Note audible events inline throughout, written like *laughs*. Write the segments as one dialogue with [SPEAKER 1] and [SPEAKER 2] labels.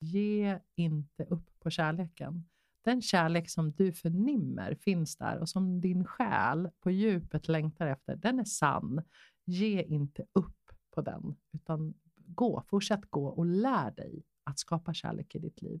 [SPEAKER 1] Ge inte upp på kärleken. Den kärlek som du förnimmer finns där och som din själ på djupet längtar efter, den är sann. Ge inte upp på den, utan gå, fortsätt gå och lär dig att skapa kärlek i ditt liv.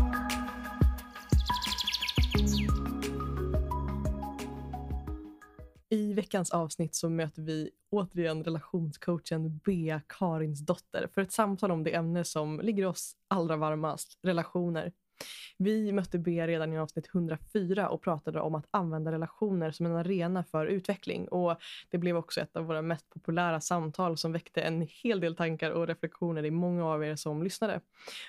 [SPEAKER 2] Veckans avsnitt så möter vi återigen relationscoachen Bea Karinsdotter för ett samtal om det ämne som ligger oss allra varmast, relationer. Vi mötte Bea redan i avsnitt 104 och pratade om att använda relationer som en arena för utveckling. Och Det blev också ett av våra mest populära samtal som väckte en hel del tankar och reflektioner i många av er som lyssnade.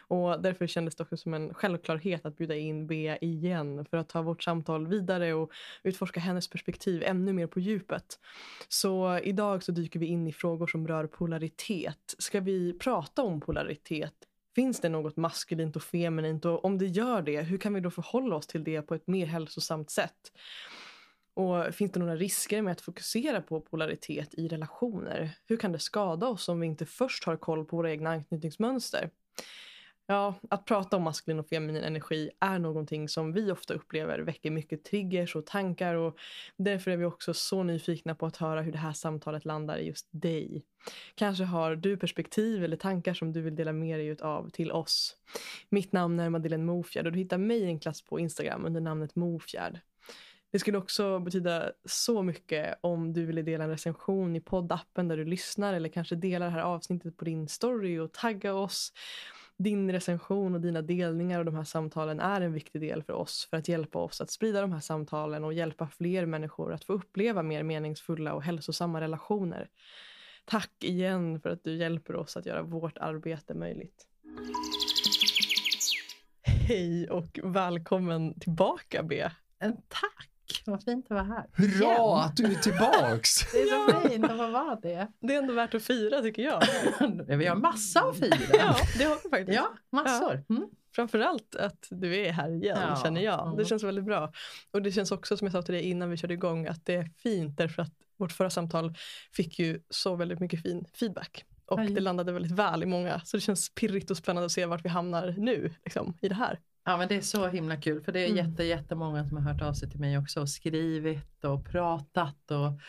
[SPEAKER 2] Och Därför kändes det också som en självklarhet att bjuda in Bea igen för att ta vårt samtal vidare och utforska hennes perspektiv ännu mer på djupet. Så idag så dyker vi in i frågor som rör polaritet. Ska vi prata om polaritet Finns det något maskulint och feminint och om det gör det, hur kan vi då förhålla oss till det på ett mer hälsosamt sätt? Och finns det några risker med att fokusera på polaritet i relationer? Hur kan det skada oss om vi inte först har koll på våra egna anknytningsmönster? Ja, att prata om maskulin och feminin energi är någonting som vi ofta upplever väcker mycket triggers och tankar och därför är vi också så nyfikna på att höra hur det här samtalet landar i just dig. Kanske har du perspektiv eller tankar som du vill dela med dig av till oss. Mitt namn är Madeleine Mofjärd och du hittar mig enklast på Instagram under namnet Mofjärd. Det skulle också betyda så mycket om du ville dela en recension i poddappen där du lyssnar eller kanske dela det här avsnittet på din story och tagga oss din recension och dina delningar av de här samtalen är en viktig del för oss för att hjälpa oss att sprida de här samtalen och hjälpa fler människor att få uppleva mer meningsfulla och hälsosamma relationer. Tack igen för att du hjälper oss att göra vårt arbete möjligt. Hej och välkommen tillbaka B.
[SPEAKER 1] Tack! *laughs* Vad fint att vara här.
[SPEAKER 3] Hurra Igen. att du är tillbaks! *laughs*
[SPEAKER 1] det är så fint att få vara det.
[SPEAKER 2] Det är ändå värt att fira tycker jag. *laughs*
[SPEAKER 1] vi har massa att fira.
[SPEAKER 2] ja, det har vi faktiskt.
[SPEAKER 1] Ja, massor.
[SPEAKER 2] Mm. Framförallt att du är här igen ja. känner jag. Det mm. känns väldigt bra. Och det känns också som jag sa till dig innan vi körde igång att det är fint därför att vårt förra samtal fick ju så väldigt mycket fin feedback. Och Aj. det landade väldigt väl i många. Så det känns pirrigt och spännande att se vart vi hamnar nu liksom, i det här.
[SPEAKER 1] Ja men det är så himla kul för det är mm. jätte, jättemånga som har hört av sig till mig också och skrivit och pratat och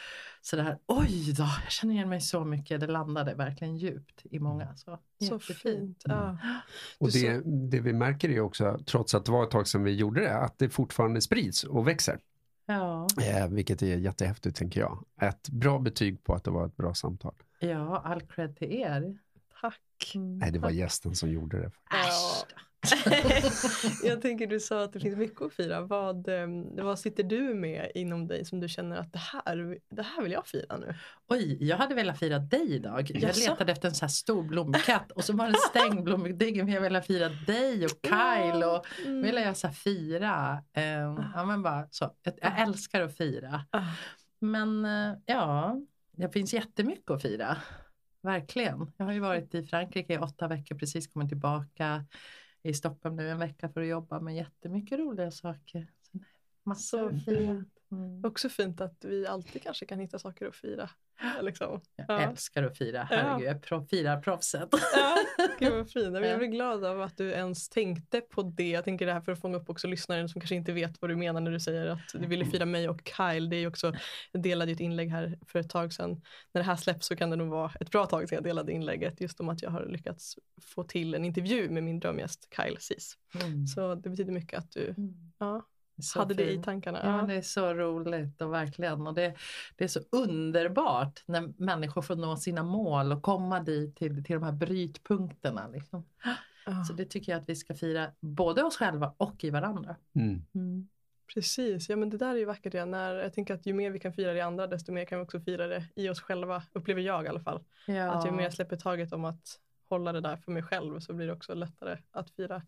[SPEAKER 1] sådär. Oj då, jag känner igen mig så mycket. Det landade verkligen djupt i många. Så,
[SPEAKER 2] så fint. Ja. Mm. *gasps*
[SPEAKER 3] Och det, det vi märker är också, trots att det var ett tag sedan vi gjorde det, att det fortfarande sprids och växer.
[SPEAKER 1] Ja.
[SPEAKER 3] Eh, vilket är jättehäftigt tänker jag. Ett bra betyg på att det var ett bra samtal.
[SPEAKER 1] Ja, all cred till er.
[SPEAKER 2] Tack.
[SPEAKER 3] Mm. Nej, det var gästen som gjorde det.
[SPEAKER 2] Ja. *laughs* jag tänker du sa att det finns mycket att fira. Vad, ehm, vad sitter du med inom dig som du känner att det här, det här vill jag fira nu?
[SPEAKER 1] Oj, jag hade velat fira dig idag. Jag Jaså? letade efter en så här stor blombukett och så var det stängd *laughs* blombukett. Jag ville fira dig och Kyle och mm. ville jag så fira. Um, ja, men bara så. Jag, jag älskar att fira. Ah. Men uh, ja, det finns jättemycket att fira. Verkligen. Jag har ju varit i Frankrike i åtta veckor, precis kommit tillbaka i Stockholm nu en vecka för att jobba med jättemycket roliga saker.
[SPEAKER 2] Massor Så fint. Mm. Också fint att vi alltid kanske kan hitta saker att fira. *gasps* Liksom.
[SPEAKER 1] Jag ja. älskar att fira, herregud, ja. jag firar proffset.
[SPEAKER 2] Ja, *laughs* gud vad fint. Jag blir glad av att du ens tänkte på det. Jag tänker det här för att fånga upp också lyssnaren som kanske inte vet vad du menar när du säger att du ville fira mig och Kyle. Det är också, jag delade ett inlägg här för ett tag sedan. När det här släpps så kan det nog vara ett bra tag sedan jag delade inlägget just om att jag har lyckats få till en intervju med min drömgäst Kyle Sis. Mm. Så det betyder mycket att du mm. ja, så hade det i tankarna.
[SPEAKER 1] Ja, ja, det är så roligt och verkligen. Och det, det är så underbart när människor får nå sina mål och komma dit till, till de här brytpunkterna. Liksom. Ja. Så det tycker jag att vi ska fira både oss själva och i varandra.
[SPEAKER 3] Mm.
[SPEAKER 2] Mm. Precis, ja men det där är ju vackert. Ja. När, jag tänker att ju mer vi kan fira det i andra desto mer kan vi också fira det i oss själva, upplever jag i alla fall.
[SPEAKER 1] Ja.
[SPEAKER 2] Att ju mer jag släpper taget om att hålla det där för mig själv så blir det också lättare att fira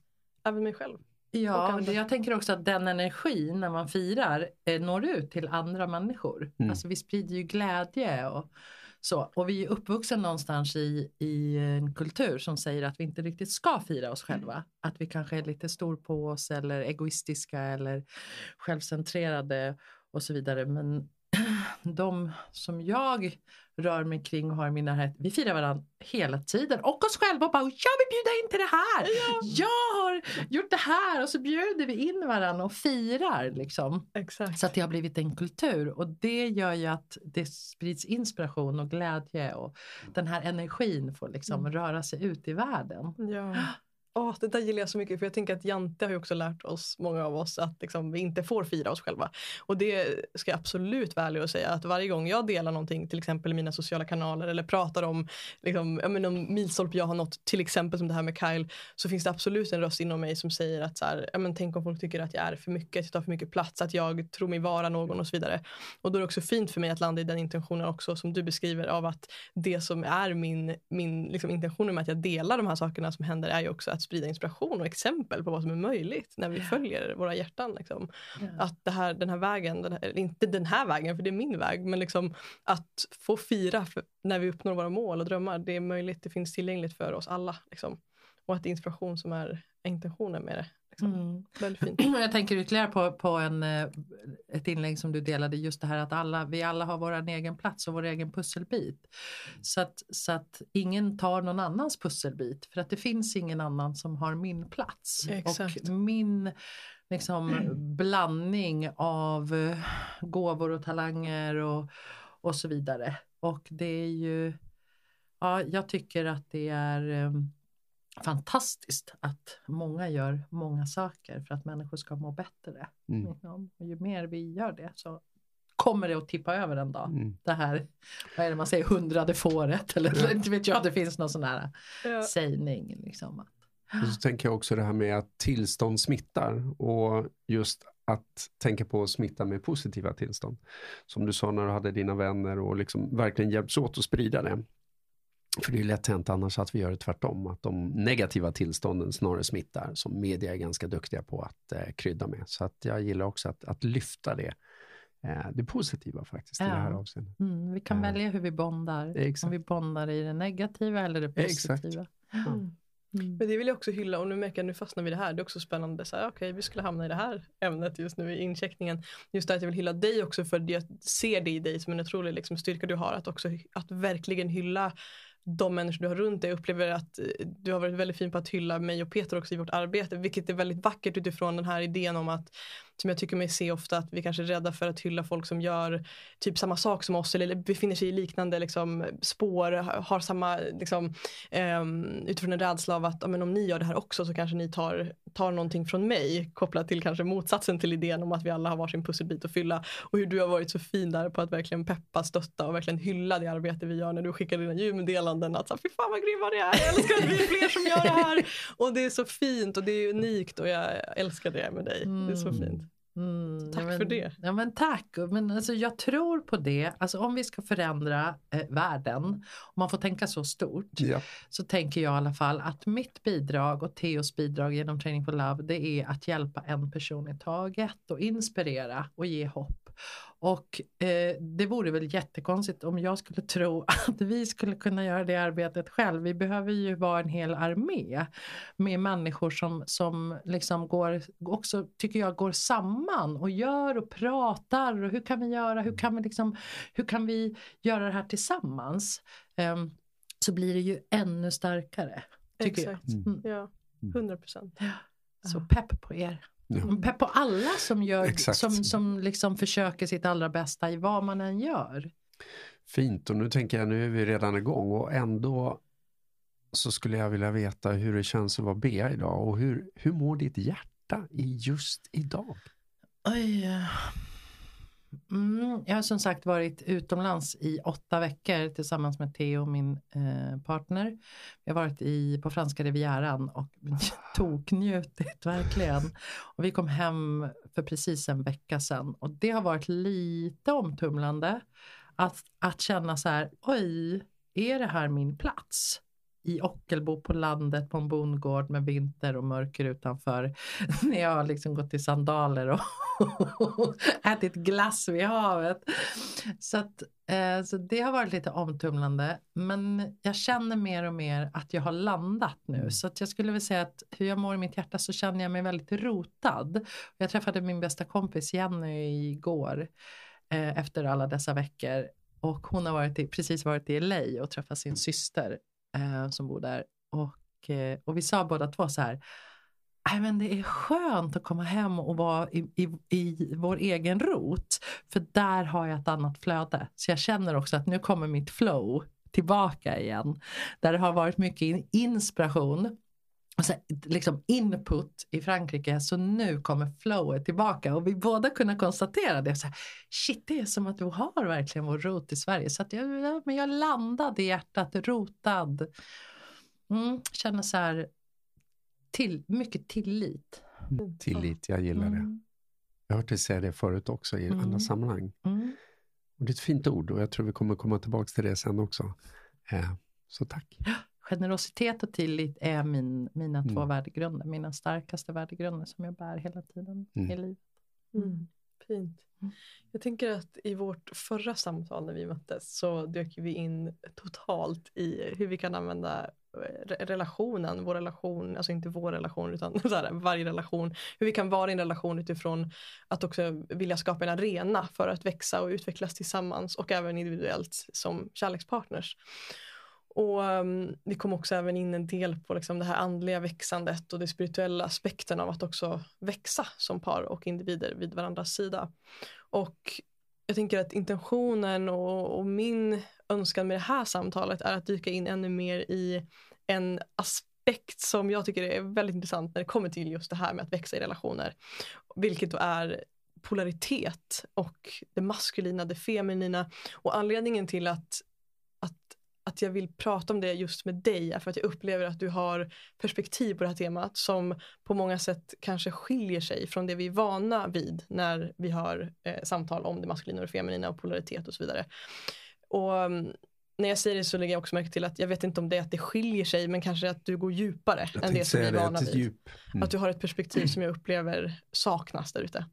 [SPEAKER 2] även mig själv.
[SPEAKER 1] Ja, jag tänker också att den energin när man firar eh, når ut till andra människor. Mm. Alltså vi sprider ju glädje och så. Och vi är uppvuxna någonstans i, i en kultur som säger att vi inte riktigt ska fira oss själva. Mm. Att vi kanske är lite stor på oss eller egoistiska eller självcentrerade och så vidare. Men *clears throat* de som jag rör mig kring och har i min närhet, vi firar varandra hela tiden och oss själva och bara jag vill bjuda in till det här. Ja. Har gjort det här och så bjuder vi in varandra och firar liksom.
[SPEAKER 2] Exakt.
[SPEAKER 1] Så att det har blivit en kultur och det gör ju att det sprids inspiration och glädje och den här energin får liksom mm. röra sig ut i världen.
[SPEAKER 2] Ja. Oh, det där gillar jag så mycket för jag tänker att Jante har ju också lärt oss, många av oss, att liksom, vi inte får fira oss själva. Och det ska jag absolut vara ärlig och säga att varje gång jag delar någonting, till exempel i mina sociala kanaler eller pratar om liksom, jag menar, om milstolpe jag har nått, till exempel som det här med Kyle, så finns det absolut en röst inom mig som säger att så här, men tänk om folk tycker att jag är för mycket, att jag tar för mycket plats, att jag tror mig vara någon och så vidare. Och då är det också fint för mig att landa i den intentionen också som du beskriver av att det som är min, min liksom, intention med att jag delar de här sakerna som händer är ju också att sprida inspiration och exempel på vad som är möjligt när vi följer våra hjärtan. Liksom. Att det här, den här vägen, den här, inte den här vägen för det är min väg, men liksom att få fira när vi uppnår våra mål och drömmar, det är möjligt, det finns tillgängligt för oss alla. Liksom. Och att det är inspiration som är intentionen med det. Liksom. Mm. Väldigt fint. *clears throat*
[SPEAKER 1] Jag tänker ytterligare på, på en, eh, ett inlägg som du delade, just det här att alla, vi alla har vår egen plats och vår egen pusselbit. Så att, så att ingen tar någon annans pusselbit för att det finns ingen annan som har min plats.
[SPEAKER 2] Exakt.
[SPEAKER 1] Och min liksom, *clears throat* blandning av eh, gåvor och talanger och, och så vidare. Och det är ju, ja, jag tycker att det är um, fantastiskt att många gör många saker för att människor ska må bättre. Mm. Och ju mer vi gör det så kommer det att tippa över en dag. Mm. Det här, vad är det man säger, hundrade fåret eller inte vet jag, det finns någon sån här ja. sägning. Liksom.
[SPEAKER 3] Och så tänker jag också det här med att tillstånd smittar och just att tänka på att smitta med positiva tillstånd. Som du sa när du hade dina vänner och liksom verkligen hjälps åt att sprida det. För det är lätt hänt annars att vi gör det tvärtom, att de negativa tillstånden snarare smittar, som media är ganska duktiga på att eh, krydda med. Så att jag gillar också att, att lyfta det, eh, det positiva faktiskt ja. i det här avseendet.
[SPEAKER 1] Mm, vi kan eh. välja hur vi bondar, Exakt. om vi bondar i det negativa eller det positiva.
[SPEAKER 2] Mm. Mm. Men det vill jag också hylla och nu märker jag nu fastnar vi i det här. Det är också spännande. Så här, okay, vi skulle hamna i det här ämnet just nu i incheckningen. Just det att jag vill hylla dig också för jag ser det i dig som en otrolig liksom, styrka du har. Att också att verkligen hylla de människor du har runt dig. Jag upplever att eh, du har varit väldigt fin på att hylla mig och Peter också i vårt arbete, vilket är väldigt vackert utifrån den här idén om att som jag tycker mig se ofta att vi kanske är rädda för att hylla folk som gör typ samma sak som oss eller befinner sig i liknande liksom, spår, har samma liksom, um, utifrån en rädsla av att men, om ni gör det här också så kanske ni tar, tar någonting från mig kopplat till kanske motsatsen till idén om att vi alla har varsin pusselbit att fylla och hur du har varit så fin där på att verkligen peppa, stötta och verkligen hylla det arbete vi gör när du skickar dina julmeddelanden att så, fy fan vad grymma det är, jag älskar att vi är fler som gör det här *laughs* och det är så fint och det är unikt och jag älskar det med dig, mm. det är så mm. fint. Mm, tack
[SPEAKER 1] men,
[SPEAKER 2] för det.
[SPEAKER 1] Ja men tack. Men alltså, jag tror på det. Alltså, om vi ska förändra eh, världen, om man får tänka så stort, ja. så tänker jag i alla fall att mitt bidrag och Theos bidrag genom Training for Love det är att hjälpa en person i taget och inspirera och ge hopp. Och eh, det vore väl jättekonstigt om jag skulle *laughs* tro att vi skulle kunna göra det arbetet själv. Vi behöver ju vara en hel armé med människor som, som liksom går, också tycker jag går samman och gör och pratar och hur kan vi göra, hur kan vi, liksom, hur kan vi göra det här tillsammans? Eh, så blir det ju ännu starkare. Tycker
[SPEAKER 2] Exakt. jag. Mm. Ja, 100 procent.
[SPEAKER 1] Så pepp på er. Ja. Pepp på alla som, gör, som, som liksom försöker sitt allra bästa i vad man än gör.
[SPEAKER 3] Fint och nu tänker jag nu är vi redan igång och ändå så skulle jag vilja veta hur det känns att vara Bea idag och hur, hur mår ditt hjärta i just idag?
[SPEAKER 1] Oj, Mm, jag har som sagt varit utomlands i åtta veckor tillsammans med Theo, min eh, partner. Jag har varit i, på franska rivieran och *laughs* toknjutit verkligen. Och vi kom hem för precis en vecka sedan och det har varit lite omtumlande att, att känna så här, oj, är det här min plats? I Ockelbo på landet på en bondgård med vinter och mörker utanför. *laughs* När jag har liksom gått i sandaler och *laughs* ätit glass vid havet. Så, att, eh, så det har varit lite omtumlande. Men jag känner mer och mer att jag har landat nu. Så att jag skulle vilja säga att hur jag mår i mitt hjärta så känner jag mig väldigt rotad. Jag träffade min bästa kompis Jenny igår eh, efter alla dessa veckor. Och hon har varit i, precis varit i LA och träffat sin syster eh, som bor där. Och, eh, och vi sa båda två så här, Nej, men det är skönt att komma hem och vara i, i, i vår egen rot. För där har jag ett annat flöde. Så jag känner också att nu kommer mitt flow tillbaka igen. Där det har varit mycket inspiration och så liksom input i Frankrike så nu kommer flowet tillbaka och vi båda kunna konstatera det. Så här, Shit, det är som att du har verkligen vår rot i Sverige. Så att jag, men jag landade i hjärtat, rotad. Mm, känner så här, till, mycket tillit.
[SPEAKER 3] Tillit, jag gillar det. Mm. Jag har hört dig säga det förut också i mm. andra sammanhang. Mm. Och det är ett fint ord och jag tror vi kommer komma tillbaka till det sen också. Eh, så tack.
[SPEAKER 1] Generositet och tillit är min, mina mm. två värdegrunder, mina starkaste värdegrunder som jag bär hela tiden mm. i livet.
[SPEAKER 2] Mm. Fint. Mm. Jag tänker att i vårt förra samtal när vi möttes så dök vi in totalt i hur vi kan använda eh, relationen, vår relation, alltså inte vår relation utan *laughs* så här, varje relation, hur vi kan vara i en relation utifrån att också vilja skapa en arena för att växa och utvecklas tillsammans och även individuellt som kärlekspartners. Och um, vi kom också även in en del på liksom det här andliga växandet och det spirituella aspekten av att också växa som par och individer vid varandras sida. Och jag tänker att intentionen och, och min önskan med det här samtalet är att dyka in ännu mer i en aspekt som jag tycker är väldigt intressant när det kommer till just det här med att växa i relationer. Vilket då är polaritet och det maskulina, det feminina. Och anledningen till att att jag vill prata om det just med dig är för att jag upplever att du har perspektiv på det här temat som på många sätt kanske skiljer sig från det vi är vana vid när vi har eh, samtal om det maskulina och det feminina och polaritet och så vidare. Och um, när jag säger det så lägger jag också märke till att jag vet inte om det är att det skiljer sig men kanske att du går djupare jag än det som vi är vana vid. Mm. Att du har ett perspektiv som jag upplever saknas där ute.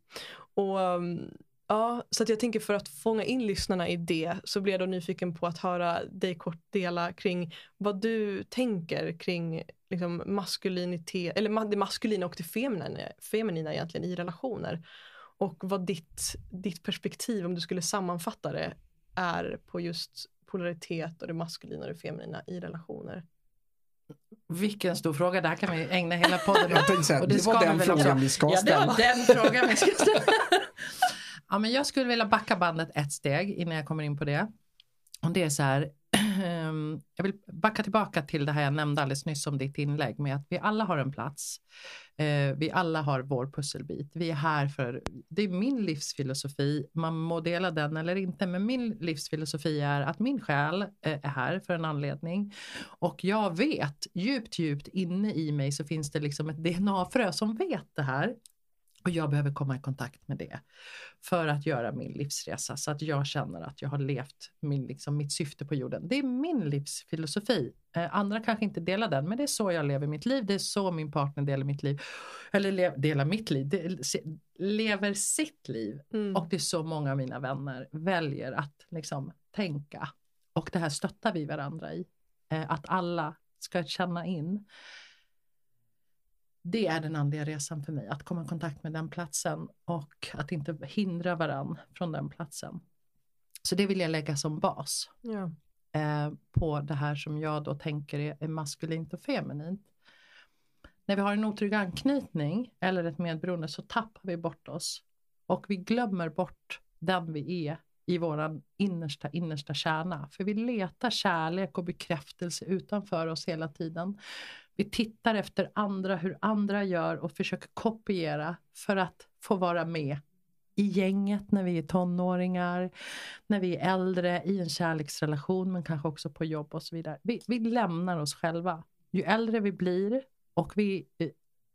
[SPEAKER 2] Och um, Ja, så att jag tänker för att fånga in lyssnarna i det så blir jag då nyfiken på att höra dig kort dela kring vad du tänker kring liksom maskulinitet, eller det maskulina och det feminina, feminina egentligen i relationer. Och vad ditt, ditt perspektiv, om du skulle sammanfatta det, är på just polaritet och det maskulina och det feminina i relationer.
[SPEAKER 1] Vilken stor fråga, det här kan vi ägna hela podden
[SPEAKER 3] åt. det, det var den frågan vi ska ställa.
[SPEAKER 1] Ja, det var den frågan vi ska ställa. Ja, men jag skulle vilja backa bandet ett steg innan jag kommer in på det. Och det är så här, *clears throat* ehm, jag vill backa tillbaka till det här jag nämnde alldeles nyss om ditt inlägg med att vi alla har en plats. Eh, vi alla har vår pusselbit. Vi är här för, det är min livsfilosofi, man må dela den eller inte, men min livsfilosofi är att min själ eh, är här för en anledning. Och jag vet, djupt, djupt inne i mig så finns det liksom ett DNA-frö som vet det här. Och jag behöver komma i kontakt med det för att göra min livsresa så att jag känner att jag har levt min, liksom, mitt syfte på jorden. Det är min livsfilosofi. Eh, andra kanske inte delar den, men det är så jag lever mitt liv. Det är så min partner delar mitt liv. Eller le, delar mitt liv, de, lever sitt liv. Mm. Och det är så många av mina vänner väljer att liksom, tänka. Och det här stöttar vi varandra i. Eh, att alla ska känna in det är den andliga resan för mig, att komma i kontakt med den platsen och att inte hindra varann från den platsen. Så det vill jag lägga som bas ja. eh, på det här som jag då tänker är, är maskulint och feminint. När vi har en otrygg anknytning eller ett medberoende så tappar vi bort oss och vi glömmer bort den vi är i våran innersta, innersta kärna. För vi letar kärlek och bekräftelse utanför oss hela tiden. Vi tittar efter andra, hur andra gör och försöker kopiera för att få vara med i gänget när vi är tonåringar, när vi är äldre, i en kärleksrelation men kanske också på jobb och så vidare. Vi, vi lämnar oss själva. Ju äldre vi blir och vi, eh,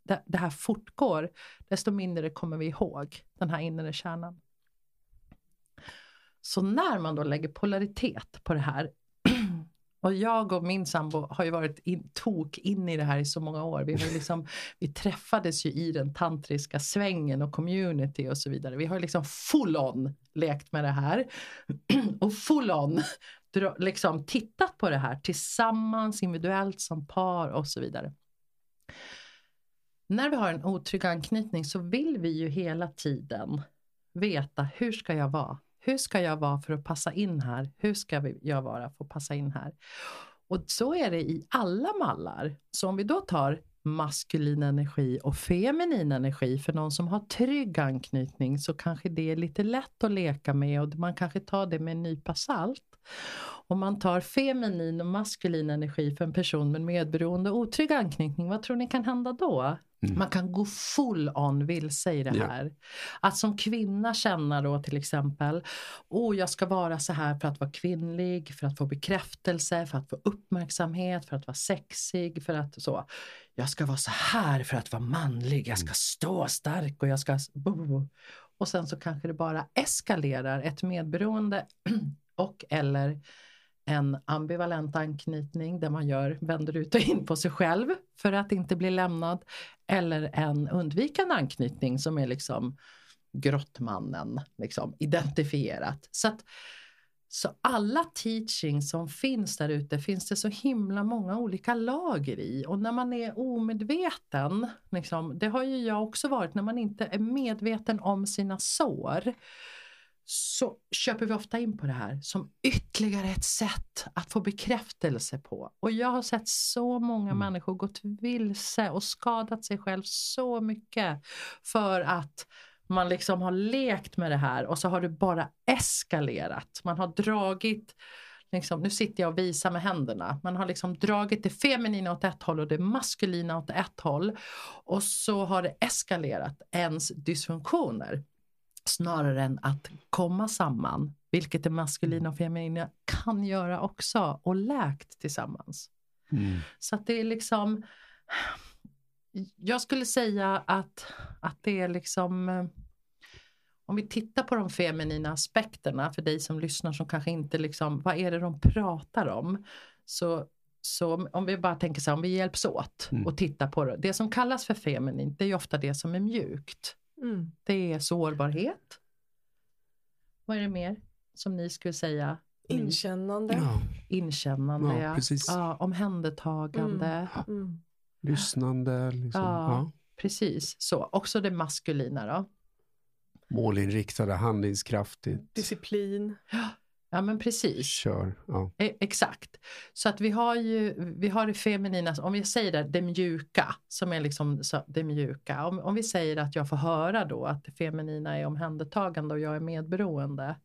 [SPEAKER 1] det, det här fortgår, desto mindre kommer vi ihåg den här inre kärnan. Så när man då lägger polaritet på det här och jag och min sambo har ju varit in, tok in i det här i så många år. Vi, har *laughs* liksom, vi träffades ju i den tantriska svängen och community och så vidare. Vi har liksom full on lekt med det här. *clears throat* och full on liksom tittat på det här tillsammans, individuellt, som par och så vidare. När vi har en otrygg anknytning så vill vi ju hela tiden veta hur ska jag vara? Hur ska jag vara för att passa in här? Hur ska jag vara för att passa in här? Och så är det i alla mallar. Så om vi då tar maskulin energi och feminin energi för någon som har trygg anknytning så kanske det är lite lätt att leka med och man kanske tar det med en nypa salt. Om man tar feminin och maskulin energi för en person med medberoende och otrygg anknytning, vad tror ni kan hända då? Mm. Man kan gå full on vilse i det här. Ja. Att som kvinna känna då till exempel, oh jag ska vara så här för att vara kvinnlig, för att få bekräftelse, för att få uppmärksamhet, för att vara sexig, för att så. Jag ska vara så här för att vara manlig, jag ska mm. stå stark och jag ska... Och sen så kanske det bara eskalerar ett medberoende *clears throat* och eller en ambivalent anknytning där man gör, vänder ut och in på sig själv för att inte bli lämnad. Eller en undvikande anknytning som är liksom grottmannen liksom, identifierat. Så, att, så alla teaching som finns där ute finns det så himla många olika lager i. Och när man är omedveten, liksom, det har ju jag också varit, när man inte är medveten om sina sår så köper vi ofta in på det här som ytterligare ett sätt att få bekräftelse på. Och jag har sett så många mm. människor gått vilse och skadat sig själv så mycket för att man liksom har lekt med det här och så har det bara eskalerat. Man har dragit Liksom, nu sitter jag och visar med händerna. Man har liksom dragit det feminina åt ett håll och det maskulina åt ett håll. Och så har det eskalerat ens dysfunktioner snarare än att komma samman, vilket det maskulina och feminina kan göra också och läkt tillsammans. Mm. Så att det är liksom, jag skulle säga att, att det är liksom om vi tittar på de feminina aspekterna för dig som lyssnar som kanske inte liksom, vad är det de pratar om? Så, så om vi bara tänker så här, om vi hjälps åt mm. och tittar på det. Det som kallas för feminint, det är ofta det som är mjukt. Mm. Det är sårbarhet. Vad är det mer som ni skulle säga?
[SPEAKER 2] Inkännande.
[SPEAKER 1] Ja. Inkännande, ja. Precis. ja omhändertagande. Mm. Mm.
[SPEAKER 3] Lyssnande. Liksom. Ja,
[SPEAKER 1] ja, precis. Så, också det maskulina då.
[SPEAKER 3] Målinriktade, handlingskraftigt.
[SPEAKER 2] Disciplin.
[SPEAKER 1] Ja men precis.
[SPEAKER 3] Kör. Ja.
[SPEAKER 1] E exakt. Så att vi har ju vi har det feminina, om vi säger det, det mjuka, som är liksom det mjuka. Om, om vi säger att jag får höra då att det feminina är omhändertagande och jag är medberoende.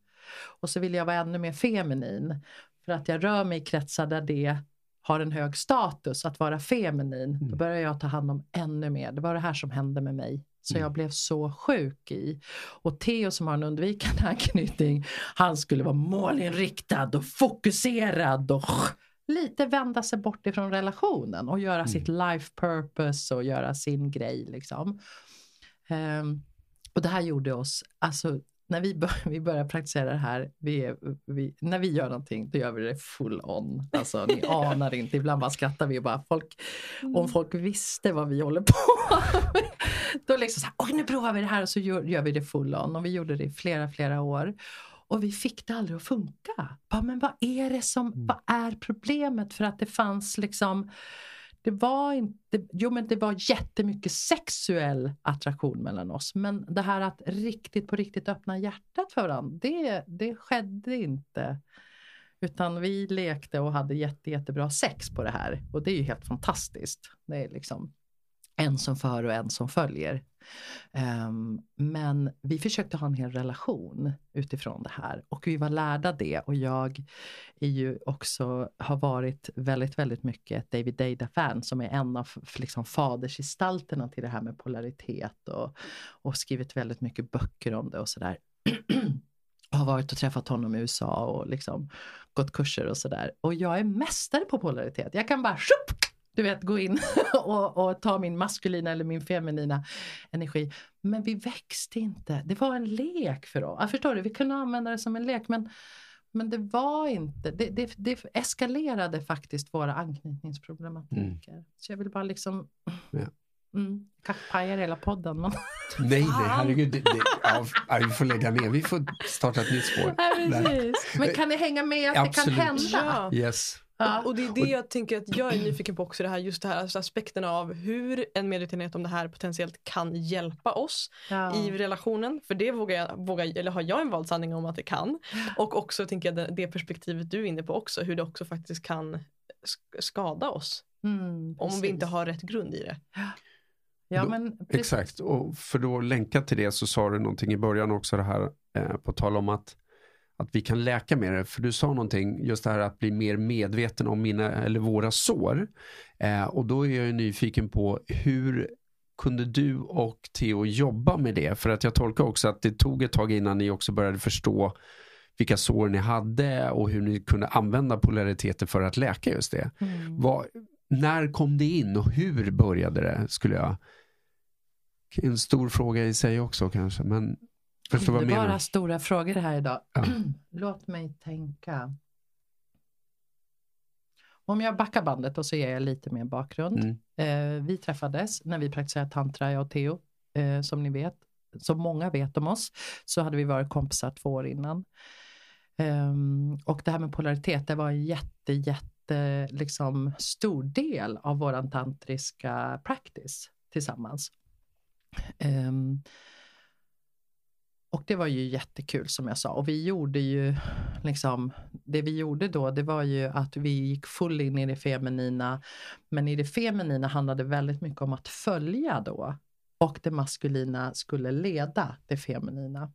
[SPEAKER 1] Och så vill jag vara ännu mer feminin. För att jag rör mig i kretsar där det har en hög status att vara feminin. Mm. Då börjar jag ta hand om ännu mer. Det var det här som hände med mig så jag mm. blev så sjuk i. Och Theo som har en undvikande *laughs* anknytning, han skulle vara målinriktad och fokuserad och lite vända sig bort ifrån relationen och göra mm. sitt life purpose och göra sin grej. Liksom. Um, och det här gjorde oss, alltså när vi, bör, *laughs* vi börjar praktisera det här, vi, vi, när vi gör någonting då gör vi det full on. Alltså ni *laughs* anar inte, ibland bara skrattar vi och bara folk, mm. om folk visste vad vi håller på med. Då liksom så här, oj nu provar vi det här och så gör, gör, vi det full on och vi gjorde det i flera, flera år. Och vi fick det aldrig att funka. Bara, men vad är det som, mm. vad är problemet? För att det fanns liksom det var inte, jo men det var jättemycket sexuell attraktion mellan oss. Men det här att riktigt på riktigt öppna hjärtat för varandra, det, det skedde inte. Utan vi lekte och hade jätte, jättebra sex på det här. Och det är ju helt fantastiskt. Det är liksom en som för och en som följer. Um, men vi försökte ha en hel relation utifrån det här och vi var lärda det och jag är ju också, har varit väldigt, väldigt mycket ett David Deida-fan som är en av liksom, fadersgestalterna till det här med polaritet och, och skrivit väldigt mycket böcker om det och sådär. *clears throat* har varit och träffat honom i USA och liksom gått kurser och sådär. Och jag är mästare på polaritet. Jag kan bara shup, du vet, gå in *laughs* och, och, ta min maskulina eller min feminina energi. Men vi växte inte. Det var en lek för oss. Jag förstår du, vi kunde använda det som en lek. Men Men det var inte, det, det, det eskalerade faktiskt våra anknytningsproblematiker. Mm. Så jag vill bara liksom ja. Mm, pajar hela podden. Men... *laughs*
[SPEAKER 3] Nej, nej, herregud. Det, det, ja, vi får lägga ner. Vi får starta ett nytt spår.
[SPEAKER 1] Ja, men kan ni hänga med att Absolut. det kan hända?
[SPEAKER 3] Ja. Yes.
[SPEAKER 2] Ja. Och det är det jag tänker att jag är nyfiken på också, det här, just det här alltså aspekten av hur en medvetenhet om det här potentiellt kan hjälpa oss ja. i relationen. För det vågar jag, vågar, eller har jag en vald sanning om att det kan. Och också tänker jag det, det perspektivet du är inne på också, hur det också faktiskt kan skada oss. Mm, om vi inte har rätt grund i det.
[SPEAKER 1] Ja, men
[SPEAKER 3] exakt, och för då länka till det så sa du någonting i början också det här eh, på tal om att att vi kan läka med det. För du sa någonting, just det här att bli mer medveten om mina eller våra sår. Eh, och då är jag nyfiken på hur kunde du och Theo jobba med det? För att jag tolkar också att det tog ett tag innan ni också började förstå vilka sår ni hade och hur ni kunde använda polariteter för att läka just det. Mm. Vad, när kom det in och hur började det? Skulle jag... En stor fråga i sig också kanske. Men Förstår
[SPEAKER 1] vad Underbara stora frågor här idag. Ja. *clears throat* Låt mig tänka. Om jag backar bandet och så ger jag lite mer bakgrund. Mm. Eh, vi träffades när vi praktiserade tantra, jag och Theo, eh, som ni vet. Som många vet om oss, så hade vi varit kompisar två år innan. Eh, och det här med polaritet, det var en jätte, jätte liksom, stor del av våran tantriska practice tillsammans. Och det var ju jättekul som jag sa. Och vi gjorde ju liksom, det vi gjorde då, det var ju att vi gick full in i det feminina. Men i det feminina handlade väldigt mycket om att följa då. Och det maskulina skulle leda det feminina.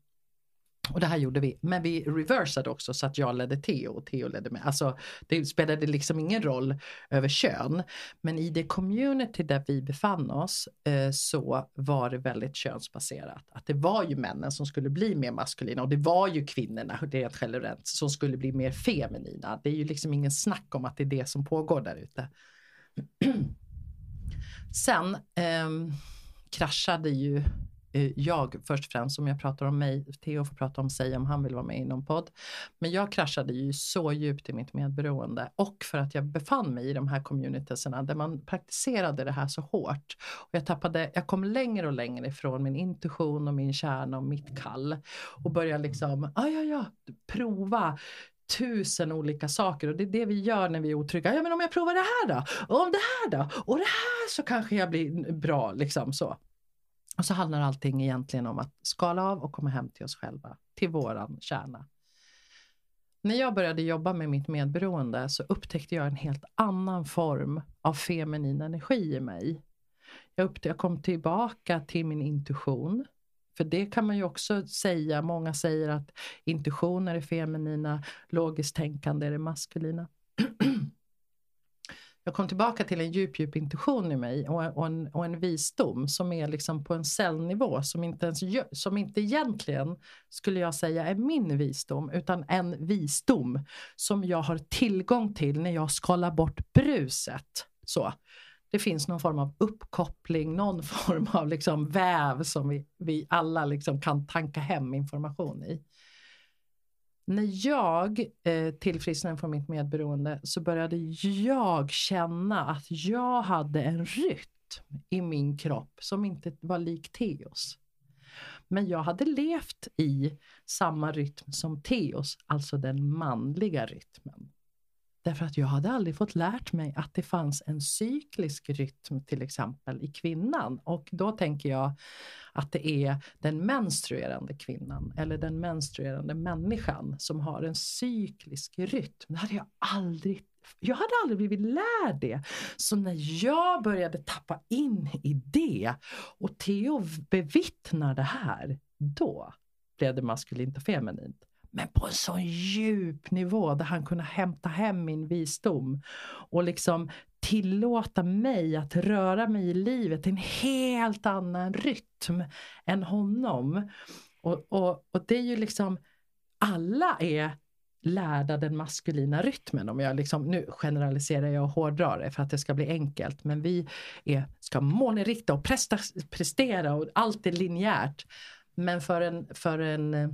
[SPEAKER 1] Och det här gjorde vi, men vi reversade också så att jag ledde Theo och Theo ledde mig. Alltså det spelade liksom ingen roll över kön. Men i det community där vi befann oss eh, så var det väldigt könsbaserat. Att det var ju männen som skulle bli mer maskulina och det var ju kvinnorna rent generellt som skulle bli mer feminina. Det är ju liksom ingen snack om att det är det som pågår där ute. *clears throat* Sen eh, kraschade ju Eh, jag först och främst, om jag pratar om mig, Theo får prata om sig om han vill vara med i någon podd. Men jag kraschade ju så djupt i mitt medberoende och för att jag befann mig i de här communitieserna där man praktiserade det här så hårt. Och jag, tappade, jag kom längre och längre ifrån min intuition och min kärna och mitt kall och började liksom, ja ja ja, prova tusen olika saker och det är det vi gör när vi är otrygga. Ja men om jag provar det här då? Och om det här då? Och det här så kanske jag blir bra liksom så. Och så handlar allting egentligen om att skala av och komma hem till oss själva, till våran kärna. När jag började jobba med mitt medberoende så upptäckte jag en helt annan form av feminin energi i mig. Jag, upptäckte, jag kom tillbaka till min intuition. För det kan man ju också säga, många säger att intuition är det feminina, logiskt tänkande är det maskulina. *clears throat* jag kom tillbaka till en djup, djup intuition i mig och, och, en, och en visdom som är liksom på en cellnivå som inte, ens, som inte egentligen skulle jag säga är min visdom utan en visdom som jag har tillgång till när jag skalar bort bruset. Så. Det finns någon form av uppkoppling, någon *laughs* form av liksom väv som vi, vi alla liksom kan tanka hem information i. När jag eh, tillfrisknade från mitt medberoende så började jag känna att jag hade en rytm i min kropp som inte var lik Teos. Men jag hade levt i samma rytm som Teos, alltså den manliga rytmen. Därför att jag hade aldrig fått lärt mig att det fanns en cyklisk rytm till exempel i kvinnan. Och då tänker jag att det är den menstruerande kvinnan eller den menstruerande människan som har en cyklisk rytm. Det hade jag aldrig jag hade aldrig blivit lärd det. Så när jag började tappa in i det och Theo bevittnar det här, då blev det maskulint och feminint. Men på en sån djup nivå där han kunde hämta hem min visdom och liksom tillåta mig att röra mig i livet i en helt annan rytm än honom. Och, och, och det är ju liksom, alla är lärda den maskulina rytmen. Om jag liksom, nu generaliserar jag och hårdrar det för att det ska bli enkelt. Men vi är, ska målinrikta och presta, prestera och allt är linjärt. Men för en, för en eh,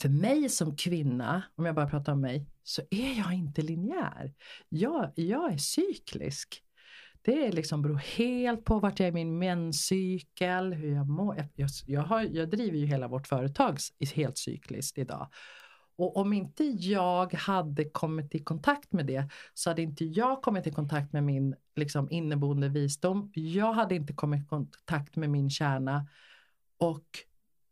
[SPEAKER 1] för mig som kvinna, om jag bara pratar om mig, så är jag inte linjär. Jag, jag är cyklisk. Det liksom beror helt på vart jag är i min menscykel, hur jag mår. Jag, jag, har, jag driver ju hela vårt företag helt cykliskt idag. Och om inte jag hade kommit i kontakt med det så hade inte jag kommit i kontakt med min liksom, inneboende visdom. Jag hade inte kommit i kontakt med min kärna. Och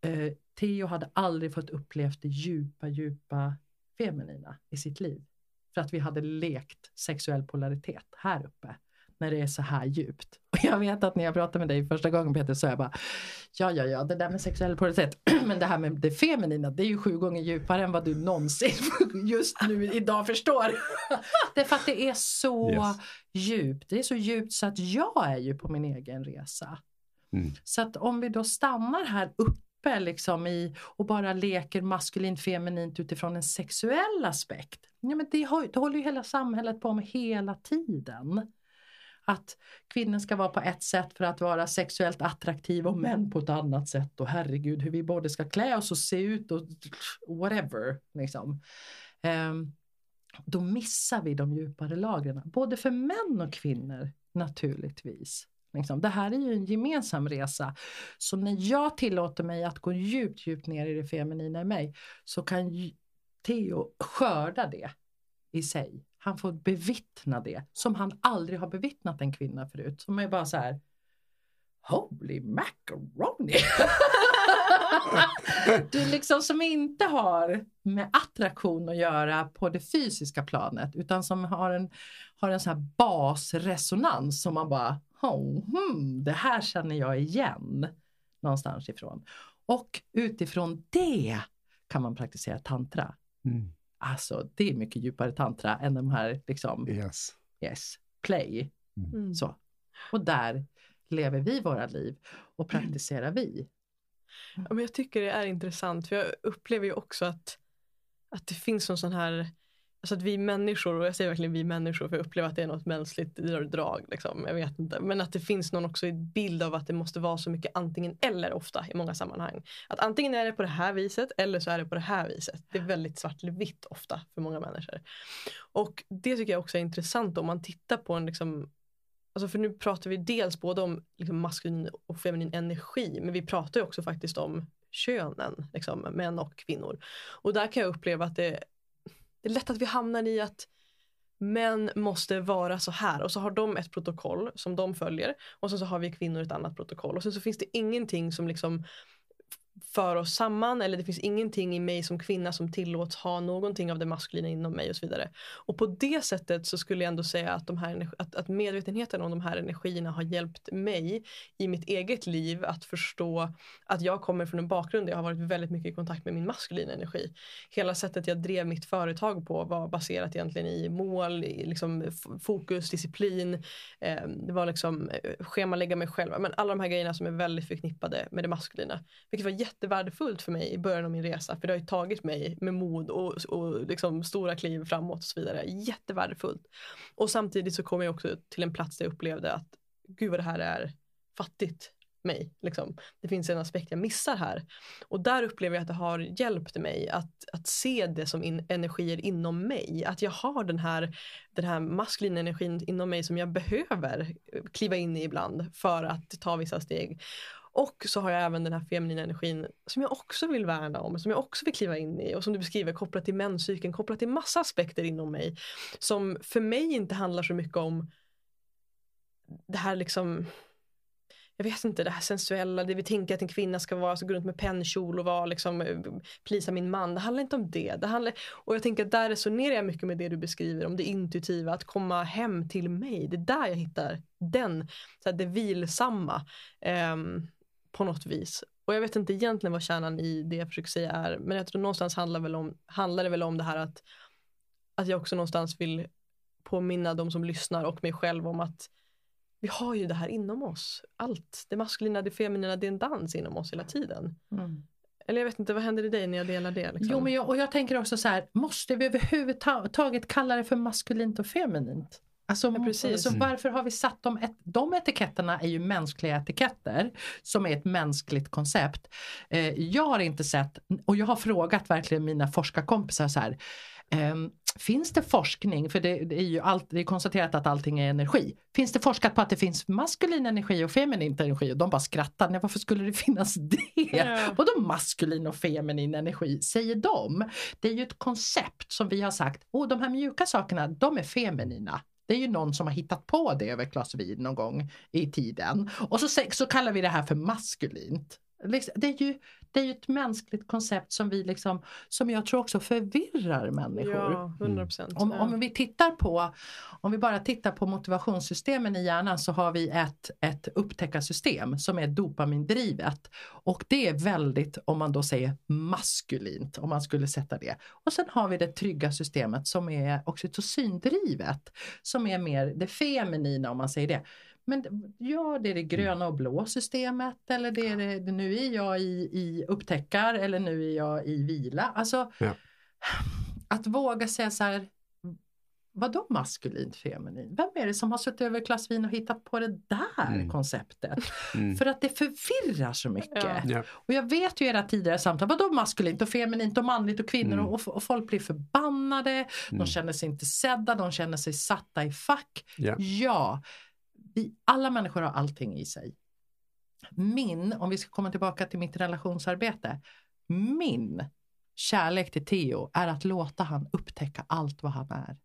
[SPEAKER 1] eh, Theo hade aldrig fått uppleva det djupa, djupa feminina i sitt liv. För att vi hade lekt sexuell polaritet här uppe när det är så här djupt. Och jag vet att när jag pratade med dig första gången Peter så jag bara Ja, ja, ja, det där med sexuell polaritet *clears throat* men det här med det feminina det är ju sju gånger djupare än vad du någonsin *laughs* just nu idag förstår. *laughs* det är för att det är så yes. djupt. Det är så djupt så att jag är ju på min egen resa. Mm. Så att om vi då stannar här uppe liksom i och bara leker maskulint feminint utifrån en sexuell aspekt. Ja, men det, det håller ju hela samhället på med hela tiden att kvinnor ska vara på ett sätt för att vara sexuellt attraktiva och män på ett annat sätt och herregud hur vi både ska klä oss och se ut och whatever. Liksom. Um, då missar vi de djupare lagren, både för män och kvinnor naturligtvis. Liksom. Det här är ju en gemensam resa. Så när jag tillåter mig att gå djupt, djupt ner i det feminina i mig så kan Theo skörda det i sig. Han får bevittna det som han aldrig har bevittnat en kvinna förut. Som är bara så här Holy macaroni! *laughs* du liksom som inte har med attraktion att göra på det fysiska planet utan som har en, har en sån här basresonans som man bara oh, hmm, det här känner jag igen någonstans ifrån. Och utifrån det kan man praktisera tantra. Mm. Alltså det är mycket djupare tantra än de här liksom,
[SPEAKER 3] yes.
[SPEAKER 1] Yes, play. Mm. mm. Så. Och där lever vi våra liv och praktiserar vi.
[SPEAKER 2] Ja, men jag tycker det är intressant för jag upplever ju också att, att det finns en sån här Alltså att vi människor, och jag säger verkligen vi människor för jag upplever att det är något mänskligt drag. Liksom. Jag vet inte. Men att det finns någon också bild av att det måste vara så mycket antingen eller ofta i många sammanhang. Att antingen är det på det här viset eller så är det på det här viset. Det är väldigt svart eller vitt ofta för många människor. Och det tycker jag också är intressant om man tittar på en liksom Alltså för nu pratar vi dels både om liksom maskulin och feminin energi men vi pratar ju också faktiskt om könen, liksom, män och kvinnor. Och där kan jag uppleva att det det är lätt att vi hamnar i att män måste vara så här. Och så har de ett protokoll som de följer. Och så, så har vi kvinnor ett annat protokoll. Och sen så finns det ingenting som liksom för oss samman eller det finns ingenting i mig som kvinna som tillåts ha någonting av det maskulina inom mig och så vidare. Och på det sättet så skulle jag ändå säga att, de här, att, att medvetenheten om de här energierna har hjälpt mig i mitt eget liv att förstå att jag kommer från en bakgrund där jag har varit väldigt mycket i kontakt med min maskulina energi. Hela sättet jag drev mitt företag på var baserat egentligen i mål, i liksom fokus, disciplin. Eh, det var liksom eh, schemalägga mig själv. Men alla de här grejerna som är väldigt förknippade med det maskulina. Vilket var jättevärdefullt för mig i början av min resa. För det har ju tagit mig med mod och, och liksom stora kliv framåt och så vidare. Jättevärdefullt. Och samtidigt så kom jag också till en plats där jag upplevde att gud vad det här är fattigt mig. Liksom. Det finns en aspekt jag missar här. Och där upplever jag att det har hjälpt mig att, att se det som in, energier inom mig. Att jag har den här, den här maskulina energin inom mig som jag behöver kliva in i ibland för att ta vissa steg. Och så har jag även den här feminina energin som jag också vill värna om, som jag också vill kliva in i och som du beskriver kopplat till menscykeln, kopplat till massa aspekter inom mig. Som för mig inte handlar så mycket om det här liksom jag vet inte, det här sensuella, det vi tänker att en kvinna ska vara, så gå runt med pennkjol och vara liksom, eh, plisa min man. Det handlar inte om det. det handlar, och jag tänker att där resonerar jag mycket med det du beskriver om det intuitiva, att komma hem till mig. Det är där jag hittar den, så här, det vilsamma. Um, på något vis. Och jag vet inte egentligen vad kärnan i det jag försöker säga är, men jag tror någonstans handlar, väl om, handlar det väl om det här att, att jag också någonstans vill påminna de som lyssnar och mig själv om att vi har ju det här inom oss. Allt, det maskulina, det feminina, det är en dans inom oss hela tiden. Mm. Eller jag vet inte, vad händer i dig när jag delar det? Liksom?
[SPEAKER 1] Jo, men jag, och jag tänker också så här, måste vi överhuvudtaget kalla det för maskulint och feminint? Alltså,
[SPEAKER 2] Ja, precis.
[SPEAKER 1] Så
[SPEAKER 3] Mm.
[SPEAKER 1] varför har vi satt dem? Et de etiketterna är ju mänskliga etiketter som är ett mänskligt koncept. Eh, jag har inte sett, och jag har frågat verkligen mina forskarkompisar så här. ehm, finns det forskning, för det, det är ju allt, det är konstaterat att allting är energi. Finns det forskat på att det finns maskulin energi och feminin energi? Och de bara skrattar. Nej, varför skulle det *laughs* finnas det?
[SPEAKER 2] Ja.
[SPEAKER 1] Vadå maskulin och feminin energi? Säger de. Det är ju ett koncept som vi har sagt, oh, de här mjuka sakerna, de är feminina. Det är ju någon som har hittat på det över ett glas vin någon gång i tiden. Och så, så kallar vi det här för maskulint. Liksom, det är, ju, det är ju ett mänskligt koncept som vi liksom, som jag tror också förvirrar människor.
[SPEAKER 2] Ja, 100 procent.
[SPEAKER 1] Om, om vi tittar på, om vi bara tittar på motivationssystemen i hjärnan så har vi ett, ett upptäckarsystem som är dopamindrivet. Och det är väldigt, om man då säger maskulint, om man skulle sätta det. Och sen har vi det trygga systemet som är oxytocindrivet, som är mer det feminina om man säger det. Men ja, det är det gröna och blå systemet eller det är det, det nu är jag i, i upptäckar eller nu är jag i vila. Alltså,
[SPEAKER 3] Ja.
[SPEAKER 1] att våga säga så här, vadå maskulint feminin? Vem är det som har suttit över glas vin och hittat på det där
[SPEAKER 3] Mm.
[SPEAKER 1] konceptet?
[SPEAKER 3] Mm.
[SPEAKER 1] För att det förvirrar så mycket.
[SPEAKER 2] Ja.
[SPEAKER 3] Ja.
[SPEAKER 1] Och jag vet ju era tidigare samtal, vadå maskulint och feminint och manligt och kvinnor
[SPEAKER 3] Mm.
[SPEAKER 1] och, och folk blir förbannade, de
[SPEAKER 3] Mm.
[SPEAKER 1] känner sig inte sedda, de känner sig satta i fack.
[SPEAKER 3] Ja.
[SPEAKER 1] Vi, alla människor har allting i sig. Min, om vi ska komma tillbaka till mitt relationsarbete, min kärlek till Theo är att låta han upptäcka allt vad han är.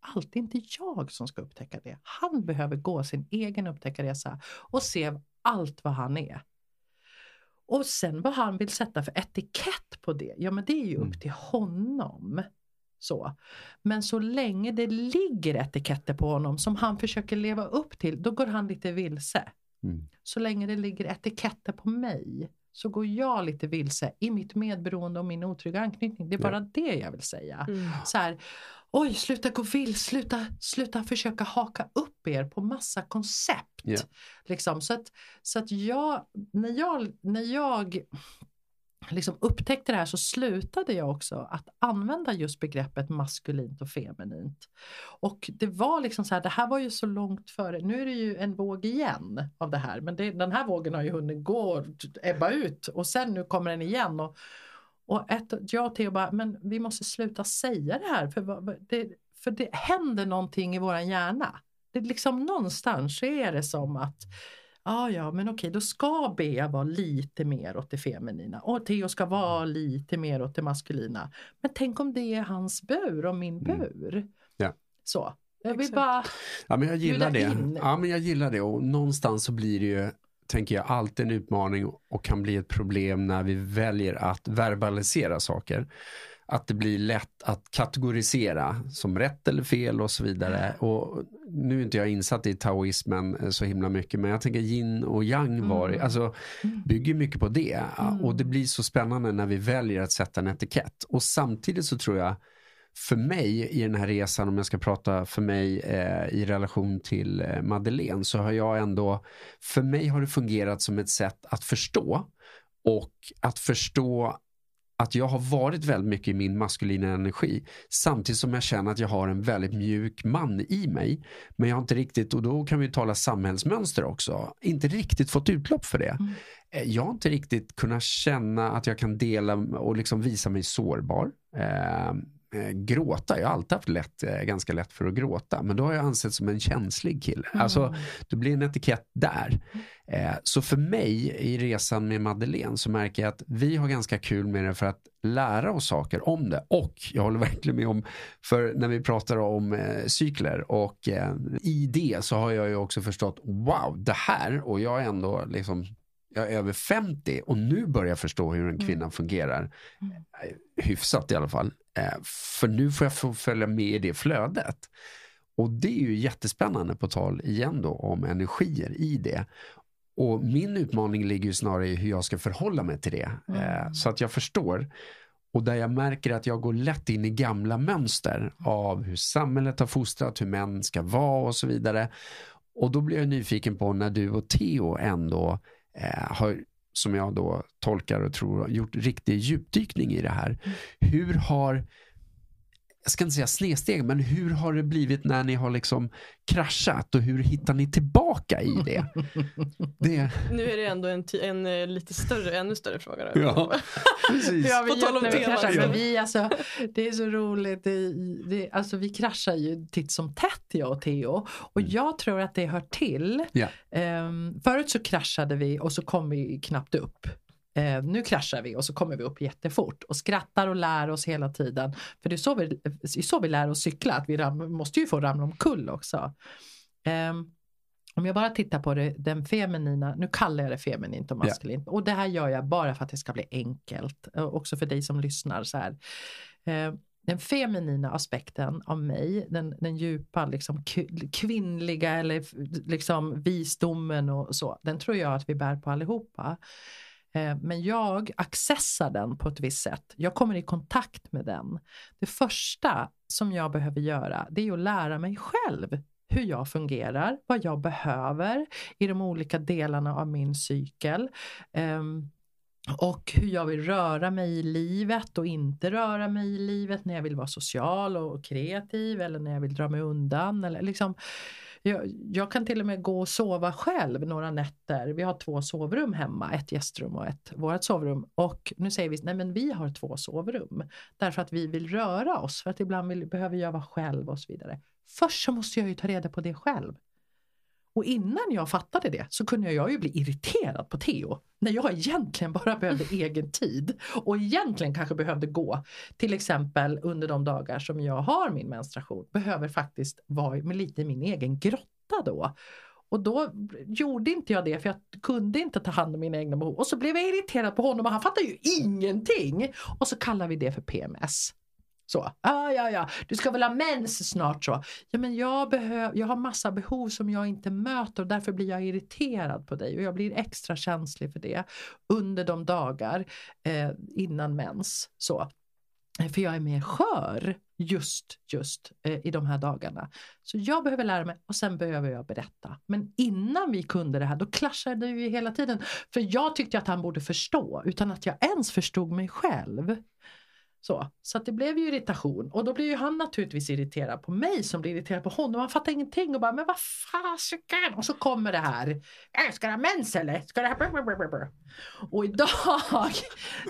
[SPEAKER 1] Allt, det är inte jag som ska upptäcka det. Han behöver gå sin egen upptäckarresa och se allt vad han är. Och sen vad han vill sätta för etikett på det, ja men det är ju
[SPEAKER 3] Mm.
[SPEAKER 1] upp till honom. Så. Men så länge det ligger etiketter på honom som han försöker leva upp till, då går han lite vilse.
[SPEAKER 3] Mm.
[SPEAKER 1] Så länge det ligger etiketter på mig så går jag lite vilse i mitt medberoende och min otrygga anknytning. Det är
[SPEAKER 3] Ja.
[SPEAKER 1] bara det jag vill säga.
[SPEAKER 2] Mm.
[SPEAKER 1] Så här, oj, sluta gå vilse, sluta, sluta försöka haka upp er på massa koncept.
[SPEAKER 3] Ja.
[SPEAKER 1] Liksom, så att, så att jag, när jag, när jag liksom upptäckte det här så slutade jag också att använda just begreppet maskulint och feminint. Och det var liksom så här, det här var ju så långt före, nu är det ju en våg igen av det här, men det, den här vågen har ju hunnit gå, ebba ut och sen nu kommer den igen. Och, och ett, jag och Theo bara, men vi måste sluta säga det här för, det, för det händer någonting i våran hjärna. Det är liksom någonstans är det som att Ja, ja, men okej, då ska Bea vara lite mer åt det feminina och Theo ska vara lite mer åt det maskulina. Men tänk om det är hans bur och min
[SPEAKER 3] Mm.
[SPEAKER 1] bur.
[SPEAKER 3] Ja.
[SPEAKER 1] Så. Jag vill
[SPEAKER 2] Exakt.
[SPEAKER 1] bara,
[SPEAKER 3] Ja, men jag gillar det.
[SPEAKER 1] in.
[SPEAKER 3] Ja, men jag gillar det och någonstans så blir det ju, tänker jag, alltid en utmaning och kan bli ett problem när vi väljer att verbalisera saker. Att det blir lätt att kategorisera som rätt eller fel och så vidare. Och nu är inte jag insatt i taoismen eh, så himla mycket, men jag tänker yin och yang var,
[SPEAKER 1] Mm.
[SPEAKER 3] alltså bygger mycket på det.
[SPEAKER 1] Mm.
[SPEAKER 3] Och det blir så spännande när vi väljer att sätta en etikett. Och samtidigt så tror jag, för mig i den här resan, om jag ska prata för mig eh, i relation till eh, Madeleine, så har jag ändå, för mig har det fungerat som ett sätt att förstå och att förstå att jag har varit väldigt mycket i min maskulina energi samtidigt som jag känner att jag har en väldigt mjuk man i mig. Men jag har inte riktigt, och då kan vi tala samhällsmönster också, inte riktigt fått utlopp för det.
[SPEAKER 1] Mm.
[SPEAKER 3] Eh, Jag har inte riktigt kunnat känna att jag kan dela och liksom visa mig sårbar. Eh, eh, gråta, jag har alltid haft lätt, eh, ganska lätt för att gråta, men då har jag ansett som en känslig kille. Alltså, det blir en etikett där. Eh, så för mig i resan med Madeleine så märker jag att vi har ganska kul med det för att lära oss saker om det. Och jag håller verkligen med om, för när vi pratar om eh, cykler och i det så har jag ju också förstått, wow, det här och jag är ändå liksom jag är över 50 och nu börjar jag förstå hur en kvinna fungerar. Eh, Hyfsat i alla fall. Eh, för nu får jag få följa med i det flödet. Och det är ju jättespännande på tal igen då om energier i det. Och min utmaning ligger ju snarare i hur jag ska förhålla mig till det. Eh,
[SPEAKER 1] Mm.
[SPEAKER 3] så att jag förstår. Och där jag märker att jag går lätt in i gamla mönster av hur samhället har fostrat, hur män ska vara och så vidare. Och då blir jag nyfiken på när du och Theo ändå eh, har, som jag då tolkar och tror, gjort riktig djupdykning i det här. Hur har jag ska inte säga snedsteg, men hur har det blivit när ni har liksom kraschat och hur hittar ni tillbaka i det? *laughs* det...
[SPEAKER 2] Nu är det ändå en, en, eh, lite större, ännu större fråga. Då.
[SPEAKER 3] Ja, *laughs* precis.
[SPEAKER 1] Ja, vi,
[SPEAKER 2] På tal om
[SPEAKER 1] vi kraschar,
[SPEAKER 2] Ja.
[SPEAKER 1] men vi, alltså, det är så roligt. Det, det, alltså, vi kraschar ju titt som tätt jag och Theo. Och
[SPEAKER 3] Mm.
[SPEAKER 1] jag tror att det hör till.
[SPEAKER 3] Ja.
[SPEAKER 1] Ehm, förut så kraschade vi och så kom vi knappt upp. Eh, nu kraschar vi och så kommer vi upp jättefort och skrattar och lär oss hela tiden. För det är så vi, är så vi lär oss cykla, att vi ram, måste ju få ramla omkull också. Ehm, om jag bara tittar på det, den feminina, nu kallar jag det feminint och maskulint. Och det här gör jag bara för att det ska bli enkelt. eh, Också för dig som lyssnar. så här. Eh, den feminina aspekten av mig, den, den djupa liksom, kvinnliga eller liksom visdomen och så, den tror jag att vi bär på allihopa. Eh, men jag accessar den på ett visst sätt. Jag kommer i kontakt med den. Det första som jag behöver göra det är att lära mig själv hur jag fungerar, vad jag behöver i de olika delarna av min cykel. Ehm, och hur jag vill röra mig i livet och inte röra mig i livet när jag vill vara social och kreativ eller när jag vill dra mig undan. Eller liksom, jag, jag kan till och med gå och sova själv några nätter. Vi har två sovrum hemma, ett gästrum och ett vårt sovrum. Och nu säger vi, nej men vi har två sovrum. Därför att vi vill röra oss, för att ibland vill, behöver jag vara själv och så vidare. Först så måste jag ju ta reda på det själv. Och innan jag fattade det så kunde jag ju bli irriterad på Theo. När jag egentligen bara behövde *laughs* egen tid. Och egentligen kanske behövde gå. Till exempel under de dagar som jag har min menstruation. Behöver faktiskt vara med lite i min egen grotta då. Och då gjorde inte jag det för jag kunde inte ta hand om mina egna behov. Och så blev jag irriterad på honom och han fattar ju ingenting. Och så kallar vi det för PMS. Så, ah, ja, ja, du ska väl ha mens snart så. Ja, men jag, behöv, jag har massa behov som jag inte möter och därför blir jag irriterad på dig och jag blir extra känslig för det under de dagar eh, innan mens. Så. Eh, för jag är mer skör just, just eh, i de här dagarna. Så jag behöver lära mig och sen behöver jag berätta. Men innan vi kunde det här då klaschade vi ju hela tiden. För jag tyckte att han borde förstå utan att jag ens förstod mig själv. Så, så att det blev ju irritation och då blir ju han naturligtvis irriterad på mig som blir irriterad på honom. Han fattar ingenting och bara men vad fasiken. Och så kommer det här. Ska du ha mens eller? Ska du ha... blablabla?" Och idag *laughs*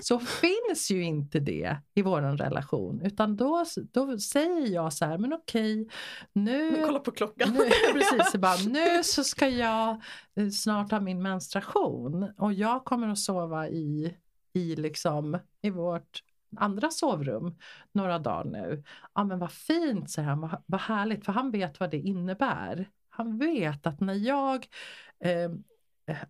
[SPEAKER 1] så finns ju inte det i våran relation utan då, då säger jag så här men okej nu
[SPEAKER 2] Men kolla på klockan.
[SPEAKER 1] nu, *laughs* precis, bara, nu så ska jag eh, snart ha min menstruation och jag kommer att sova i, i, liksom, i vårt andra sovrum några dagar nu. Ja men vad fint, säger han, vad, vad härligt, för han vet vad det innebär. Han vet att när jag eh,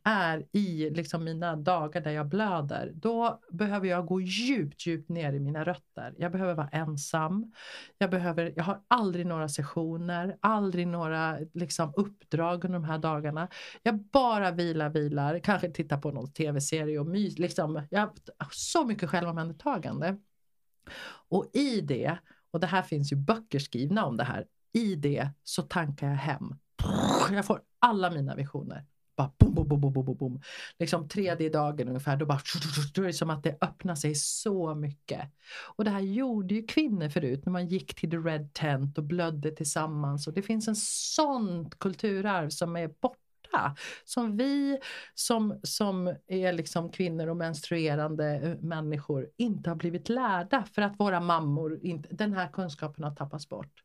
[SPEAKER 1] är i liksom mina dagar där jag blöder, då behöver jag gå djupt, djupt ner i mina rötter. Jag behöver vara ensam. Jag, behöver, jag har aldrig några sessioner, aldrig några liksom, uppdrag under de här dagarna. Jag bara vilar, vilar, kanske tittar på någon tv-serie och mys. Liksom, jag har så mycket självomhändertagande. Och i det, och det här finns ju böcker skrivna om det här, i det så tankar jag hem. Jag får alla mina visioner. Bara boom, boom, boom, boom, boom, boom. Liksom tredje dagen ungefär, då bara *laughs* då är det som att det öppnar sig så mycket. Och det här gjorde ju kvinnor förut när man gick till the red tent och blödde tillsammans. Och det finns en sånt kulturarv som är borta. Som vi som, som är liksom kvinnor och menstruerande eh, människor inte har blivit lärda för att våra mammor, inte, den här kunskapen har tappats bort.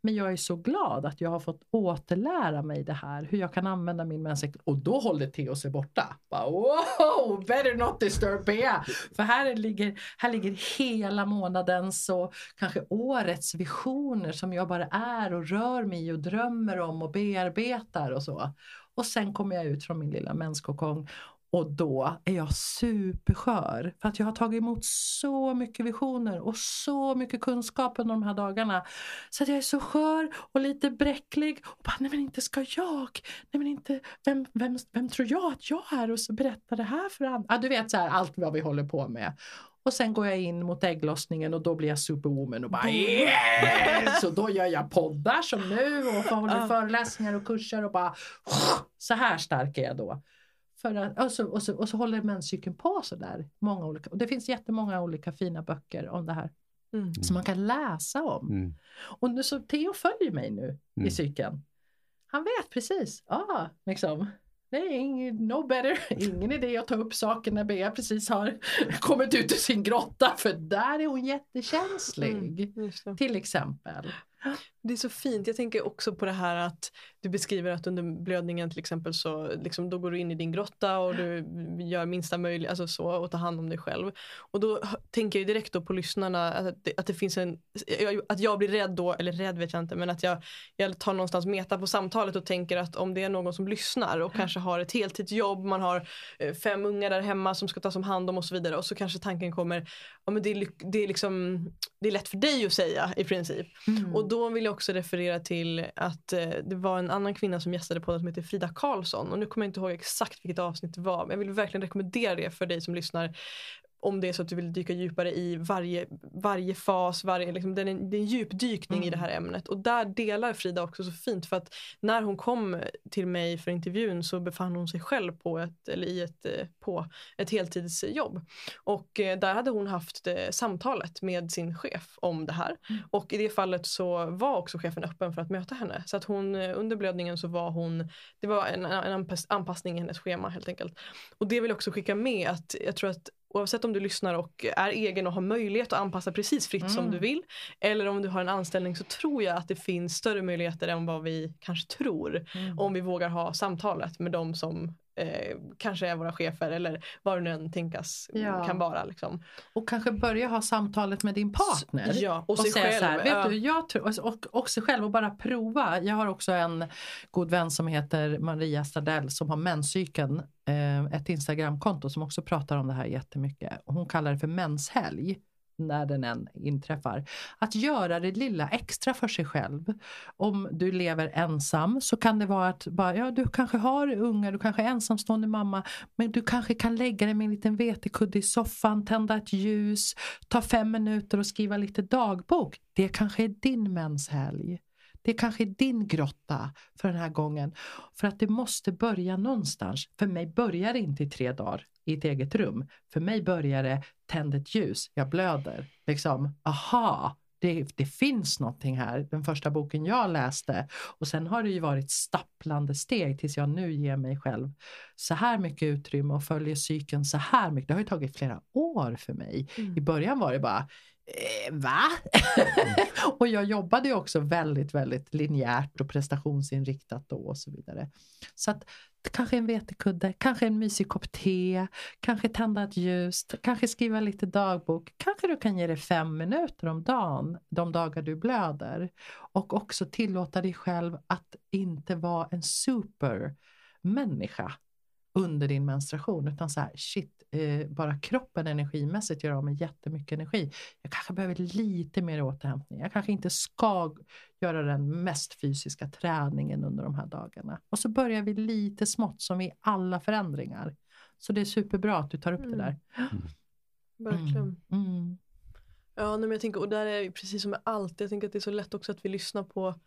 [SPEAKER 1] Men jag är så glad att jag har fått återlära mig det här, hur jag kan använda min menscykel. Och då håller Theo sig borta. Bara, wow, better not disturb Bea. För här ligger, här ligger hela månadens och kanske årets visioner som jag bara är och rör mig i och drömmer om och bearbetar och så. Och sen kommer jag ut från min lilla menskokong och då är jag superskör för att jag har tagit emot så mycket visioner och så mycket kunskap under de här dagarna. Så att jag är så skör och lite bräcklig och bara, nej men inte ska jag, nej men inte, vem, vem, vem tror jag att jag är och så berättar det här för andra. Ja, du vet så här, allt vad vi håller på med. Och sen går jag in mot ägglossningen och då blir jag superwoman och bara yes! Och då gör jag poddar som nu och håller föreläsningar och kurser och bara så här stark är jag då. För att, och, så, och, så, och så håller menscykeln på så där. Många olika, och det finns jättemånga olika fina böcker om det här.
[SPEAKER 2] Mm.
[SPEAKER 1] som man kan läsa om.
[SPEAKER 3] Mm.
[SPEAKER 1] Och nu, så Theo följer mig nu
[SPEAKER 3] Mm.
[SPEAKER 1] i cykeln. Han vet precis. Ah, liksom. Det är ingen, no better. *laughs* ingen idé att ta upp saker när Bea precis har *laughs* kommit ut ur sin grotta för där är hon jättekänslig.
[SPEAKER 2] Mm.
[SPEAKER 1] Till exempel.
[SPEAKER 2] Det är så fint. Jag tänker också på det här att du beskriver att under blödningen till exempel så liksom, då går du in i din grotta och du gör minsta möjliga, alltså så, och tar hand om dig själv. Och då tänker jag direkt då på lyssnarna att det, att det finns en, att jag blir rädd då, eller rädd vet jag inte, men att jag, jag tar någonstans meta på samtalet och tänker att om det är någon som lyssnar och kanske har ett heltidsjobb, man har eh, fem ungar där hemma som ska tas om hand om och så vidare och så kanske tanken kommer, ja men det är, det är liksom, det är lätt för dig att säga i princip. Och då vill jag också referera till att eh, det var en annan kvinna som gästade på som heter Frida Karlsson. Och nu kommer jag inte ihåg exakt vilket avsnitt det var. Men jag vill verkligen rekommendera det för dig som lyssnar. Om det är så att du vill dyka djupare i varje, varje fas, varje, liksom, det, är en, det är en djupdykning i det här ämnet. Och där delar Frida också så fint för att när hon kom till mig för intervjun så befann hon sig själv på ett, eller i ett, eh, på ett heltidsjobb. Och eh, där hade hon haft eh, samtalet med sin chef om det här. Och i det fallet så var också chefen öppen för att möta henne. Så att hon under blödningen så var hon, det var en, en anpass- anpassning i hennes schema helt enkelt. Och det vill jag också skicka med att jag tror att oavsett om du lyssnar och är egen och har möjlighet att anpassa precis fritt som
[SPEAKER 1] Mm.
[SPEAKER 2] du vill. Eller om du har en anställning så tror jag att det finns större möjligheter än vad vi kanske tror.
[SPEAKER 1] Mm.
[SPEAKER 2] Om vi vågar ha samtalet med de som eh, kanske är våra chefer eller vad det nu än tänkas
[SPEAKER 1] Ja.
[SPEAKER 2] kan vara. Liksom.
[SPEAKER 1] Och kanske börja ha samtalet med din partner.
[SPEAKER 2] Ja, och,
[SPEAKER 1] och
[SPEAKER 2] sig
[SPEAKER 1] säga
[SPEAKER 2] själv.
[SPEAKER 1] så här, vet
[SPEAKER 2] ja.
[SPEAKER 1] du, jag tror, och, och, och sig själv och bara prova. Jag har också en god vän som heter Maria Stardell som har menscykeln, eh, ett Instagramkonto som också pratar om det här jättemycket. Hon kallar det för menshelg när den än inträffar. Att göra det lilla extra för sig själv. Om du lever ensam så kan det vara att bara, ja, du kanske har ungar, du kanske är ensamstående mamma men du kanske kan lägga dig med en liten vetekudde i soffan, tända ett ljus, ta fem minuter och skriva lite dagbok. Det kanske är din menshelg. Det kanske är din grotta för den här gången. För att det måste börja någonstans. För mig börjar det inte i tre dagar i ett eget rum. För mig börjar det, tänd ett ljus, jag blöder. Liksom, aha, det, det finns någonting här. Den första boken jag läste. Och sen har det ju varit stapplande steg tills jag nu ger mig själv så här mycket utrymme och följer cykeln så här mycket. Det har ju tagit flera år för mig.
[SPEAKER 2] Mm.
[SPEAKER 1] I början var det bara eh, Va? *laughs* och jag jobbade ju också väldigt, väldigt linjärt och prestationsinriktat då och så vidare. Så att kanske en vetekudde, kanske en mysig kopp te, kanske tända ett ljus, kanske skriva lite dagbok. Kanske du kan ge dig fem minuter om dagen de dagar du blöder. Och också tillåta dig själv att inte vara en supermänniska under din menstruation utan så här shit, eh, bara kroppen energimässigt gör av med jättemycket energi. Jag kanske behöver lite mer återhämtning. Jag kanske inte ska göra den mest fysiska träningen under de här dagarna. Och så börjar vi lite smått som i alla förändringar. Så det är superbra att du tar upp det
[SPEAKER 2] Mm.
[SPEAKER 1] där.
[SPEAKER 2] Verkligen.
[SPEAKER 1] Mm. Mm.
[SPEAKER 2] Ja, men jag tänker, och där är det precis som med allt. Jag tänker att det är så lätt också att vi lyssnar på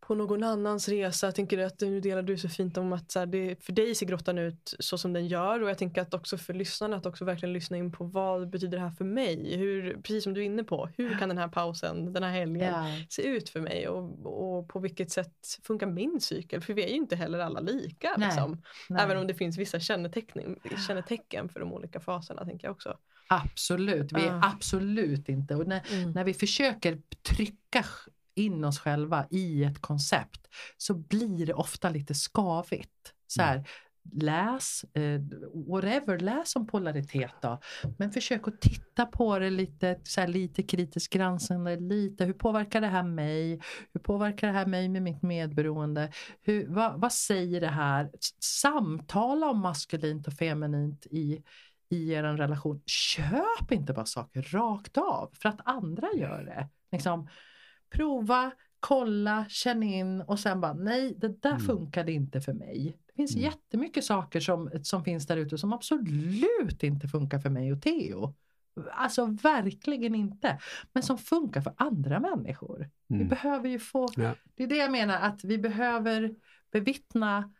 [SPEAKER 2] på någon annans resa. Jag tänker att nu delar du så fint om att så här, det, för dig ser grottan ut så som den gör och jag tänker att också för lyssnarna att också verkligen lyssna in på vad betyder det här för mig? Hur, precis som du är inne på, hur kan den här pausen, den här helgen
[SPEAKER 1] Ja.
[SPEAKER 2] se ut för mig och, och på vilket sätt funkar min cykel? För vi är ju inte heller alla lika.
[SPEAKER 1] Nej.
[SPEAKER 2] Liksom.
[SPEAKER 1] Nej.
[SPEAKER 2] Även om det finns vissa kännetecken, kännetecken för de olika faserna tänker jag också.
[SPEAKER 1] Absolut, vi är
[SPEAKER 2] Ah.
[SPEAKER 1] absolut inte. Och när,
[SPEAKER 2] Mm.
[SPEAKER 1] när vi försöker trycka in oss själva i ett koncept så blir det ofta lite skavigt. Så här, Läs, eh, whatever, läs om polaritet då. Men försök att titta på det lite, så här, lite kritiskt granskande. Lite, hur påverkar det här mig? Hur påverkar det här mig med mitt medberoende? Hur, vad, vad säger det här? Samtala om maskulint och feminint i, i er relation. Köp inte bara saker rakt av för att andra gör det. Liksom, prova, kolla, känn in och sen bara nej, det där
[SPEAKER 3] Mm.
[SPEAKER 1] funkade inte för mig. Det finns
[SPEAKER 3] Mm.
[SPEAKER 1] jättemycket saker som, som finns där ute som absolut inte funkar för mig och Theo. Alltså verkligen inte. Men som funkar för andra människor. Vi
[SPEAKER 3] Mm.
[SPEAKER 1] behöver ju få,
[SPEAKER 3] Ja.
[SPEAKER 1] det är det jag menar att vi behöver bevittna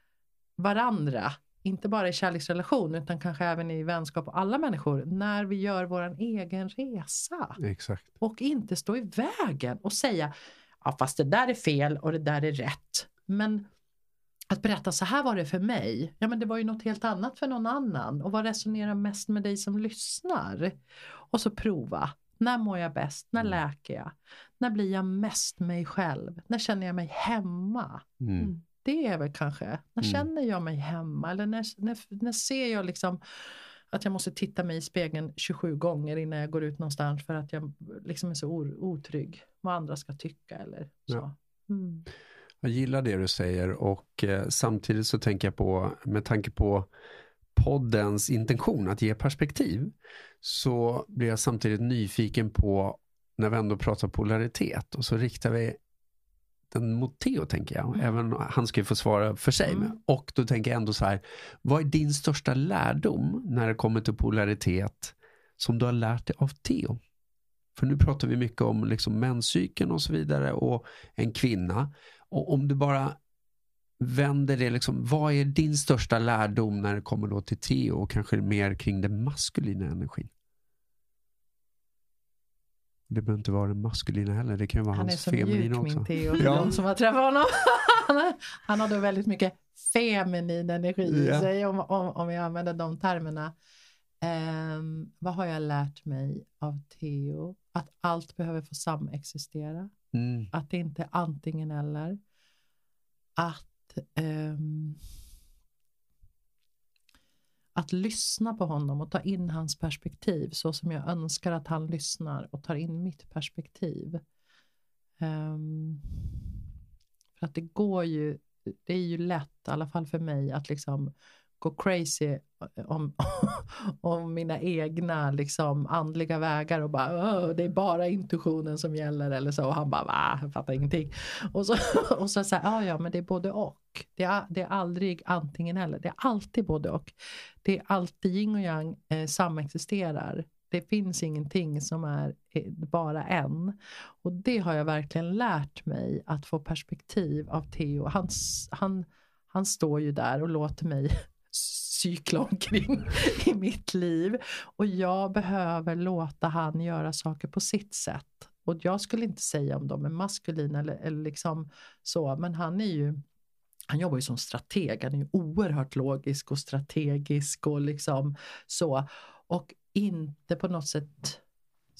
[SPEAKER 1] varandra inte bara i kärleksrelation utan kanske även i vänskap och alla människor, när vi gör vår egen resa.
[SPEAKER 3] Exakt.
[SPEAKER 1] Och inte stå i vägen och säga, ja fast det där är fel och det där är rätt. Men att berätta så här var det för mig. Ja men det var ju något helt annat för någon annan. Och vad resonerar mest med dig som lyssnar? Och så prova. När mår jag bäst? När
[SPEAKER 3] Mm.
[SPEAKER 1] läker jag? När blir jag mest mig själv? När känner jag mig hemma?
[SPEAKER 3] Mm.
[SPEAKER 1] Det är väl kanske, när
[SPEAKER 3] Mm.
[SPEAKER 1] känner jag mig hemma? Eller när, när, när ser jag liksom att jag måste titta mig i spegeln 27 gånger innan jag går ut någonstans för att jag liksom är så otrygg. Vad andra ska tycka eller så.
[SPEAKER 3] Ja.
[SPEAKER 1] Mm.
[SPEAKER 3] Jag gillar det du säger och eh, samtidigt så tänker jag på, med tanke på poddens intention att ge perspektiv, så blir jag samtidigt nyfiken på, när vi ändå pratar polaritet, och så riktar vi den mot Theo tänker jag,
[SPEAKER 1] Mm.
[SPEAKER 3] även han ska ju få svara för sig.
[SPEAKER 1] Mm.
[SPEAKER 3] Och då tänker jag ändå så här, vad är din största lärdom när det kommer till polaritet som du har lärt dig av Theo? För nu pratar vi mycket om liksom menscykeln och så vidare och en kvinna. Och om du bara vänder det, liksom, vad är din största lärdom när det kommer då till Theo och kanske mer kring den maskulina energin? Det behöver inte vara den maskulina heller, det kan vara
[SPEAKER 1] Han är
[SPEAKER 3] hans
[SPEAKER 1] så mjuk
[SPEAKER 3] feminina
[SPEAKER 1] min
[SPEAKER 3] också.
[SPEAKER 1] Theo,
[SPEAKER 3] Ja.
[SPEAKER 1] som har träffat honom. *laughs* Han hade väldigt mycket feminin energi i
[SPEAKER 3] Ja.
[SPEAKER 1] sig om, om, om jag använder de termerna. Ehm, vad har jag lärt mig av Theo? Att allt behöver få samexistera.
[SPEAKER 3] Mm.
[SPEAKER 1] Att det inte är antingen eller. Att, ehm, att lyssna på honom och ta in hans perspektiv så som jag önskar att han lyssnar och tar in mitt perspektiv. Um, för att det går ju, det är ju lätt, i alla fall för mig, att liksom gå crazy eh, om, *laughs* om mina egna liksom andliga vägar och bara det är bara intuitionen som gäller eller så. Och han bara va, jag fattar ingenting. Och så, *laughs* och så säger ja ja men det är både och. Det är, det är aldrig antingen eller. Det är alltid både och. Det är alltid yin och yang eh, samexisterar. Det finns ingenting som är eh, bara en. Och det har jag verkligen lärt mig att få perspektiv av Theo. Han, han, han står ju där och låter mig cykla omkring *laughs* i mitt liv. Och jag behöver låta han göra saker på sitt sätt. Och jag skulle inte säga om de är maskulina eller, eller liksom så, men han är ju han jobbar ju som strateg, han är ju oerhört logisk och strategisk och liksom så. Och inte på något sätt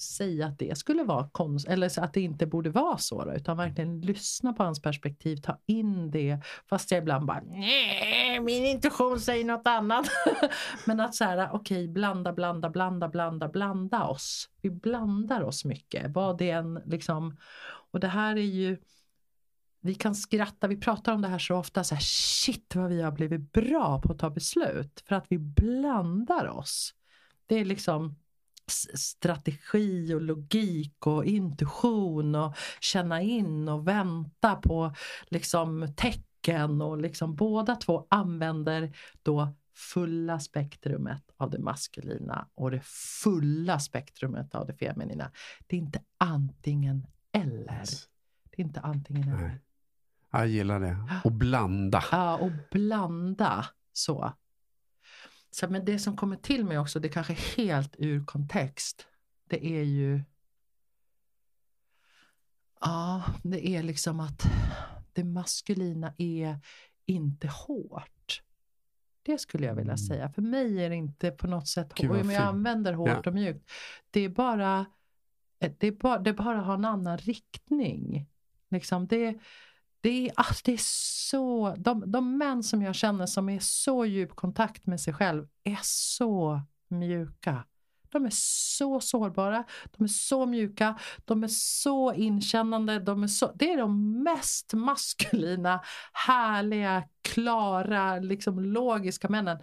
[SPEAKER 1] säga att det skulle vara konst eller att det inte borde vara så då, utan verkligen lyssna på hans perspektiv, ta in det fast jag ibland bara nej, min intuition säger något annat. *laughs* Men att så här, okej, blanda, blanda, blanda, blanda, blanda oss. Vi blandar oss mycket, vad det än liksom. Och det här är ju vi kan skratta, vi pratar om det här så ofta, så här, shit vad vi har blivit bra på att ta beslut för att vi blandar oss. Det är liksom strategi och logik och intuition och känna in och vänta på liksom tecken och liksom båda två använder då fulla spektrumet av det maskulina och det fulla spektrumet av det feminina. Det är inte antingen eller. Det är inte antingen eller.
[SPEAKER 3] Jag gillar det. *gasps* Och blanda.
[SPEAKER 1] Ja, och blanda så. Så. Men det som kommer till mig också, det är kanske helt ur kontext. Det är ju... Ja, det är liksom att det maskulina är inte hårt. Det skulle jag vilja
[SPEAKER 3] Mm.
[SPEAKER 1] säga. För mig är det inte på något sätt hårt. Men jag använder hårt
[SPEAKER 3] Ja.
[SPEAKER 1] och mjukt. Det är bara det är bara, det bara har en annan riktning. Liksom det, det, är, alltså det är så, de, de män som jag känner som är så djup kontakt med sig själv är så mjuka. De är så sårbara, de är så mjuka, de är så inkännande. De är så, det är de mest maskulina, härliga, klara, liksom logiska männen.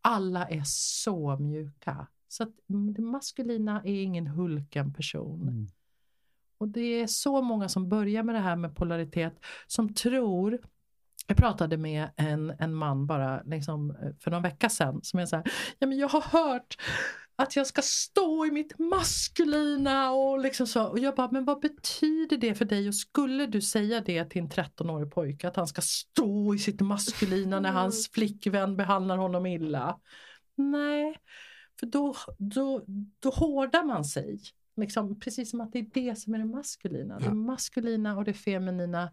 [SPEAKER 1] Alla är så mjuka. Så att mm, det maskulina är ingen hulken person.
[SPEAKER 3] Mm.
[SPEAKER 1] Och det är så många som börjar med det här med polaritet som tror jag pratade med en, en man bara liksom, eh, för någon vecka sedan som är så här, ja men jag har hört att jag ska stå i mitt maskulina och liksom så. Och jag bara, men vad betyder det för dig? Och skulle du säga det till en 13-årig pojke att han ska stå i sitt maskulina när hans flickvän behandlar honom illa? Nej, för då, då, då hårdar man sig. Liksom, precis som att det är det som är det maskulina. Ja. Det maskulina och det feminina.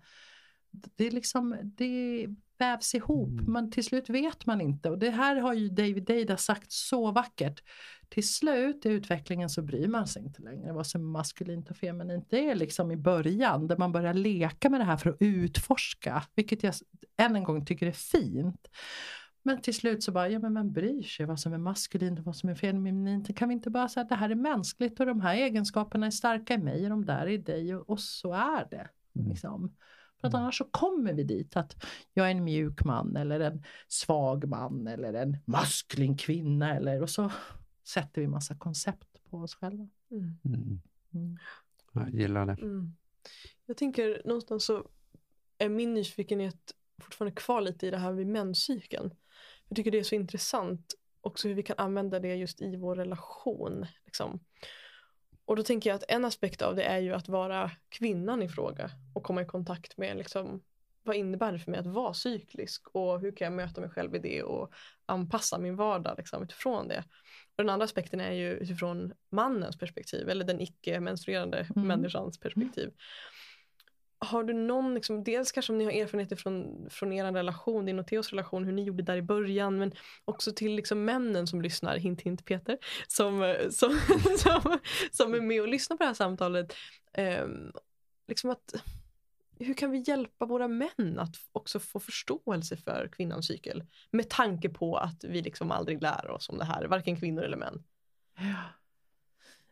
[SPEAKER 1] Det är liksom, det vävs ihop. Mm. Men till slut vet man inte. Och det här har ju David Deida sagt så vackert. Till slut i utvecklingen så bryr man sig inte längre vad som är maskulint och feminint. Det är liksom i början där man börjar leka med det här för att utforska. Vilket jag än en gång tycker är fint. Men till slut så bara, ja men vem bryr sig vad som är maskulint och vad som är feminint? Kan vi inte bara säga att det här är mänskligt och de här egenskaperna är starka i mig och de där är i dig och, och så är det. Mm. Liksom. För att mm. annars så kommer vi dit att jag är en mjuk man eller en svag man eller en maskulin kvinna eller och så sätter vi massa koncept på oss själva. Mm.
[SPEAKER 3] Mm. mm. Jag gillar det. Mm.
[SPEAKER 2] Jag tänker någonstans så är min nyfikenhet fortfarande kvar lite i det här med menscykeln. Jag tycker det är så intressant också hur vi kan använda det just i vår relation. Liksom. Och då tänker jag att en aspekt av det är ju att vara kvinnan i fråga och komma i kontakt med liksom, vad innebär det för mig att vara cyklisk och hur kan jag möta mig själv i det och anpassa min vardag liksom, utifrån det. Och den andra aspekten är ju utifrån mannens perspektiv eller den icke menstruerande mm. människans perspektiv har du någon, liksom, dels kanske om ni har erfarenheter från, från er relation, din och Theos relation, hur ni gjorde där i början, men också till liksom männen som lyssnar, hint hint Peter, som, eh, som, *laughs* som, som är med och lyssnar på det här samtalet. Eh, liksom att, hur kan vi hjälpa våra män att också få förståelse för kvinnans cykel? Med tanke på att vi liksom aldrig lär oss om det här, varken kvinnor eller män.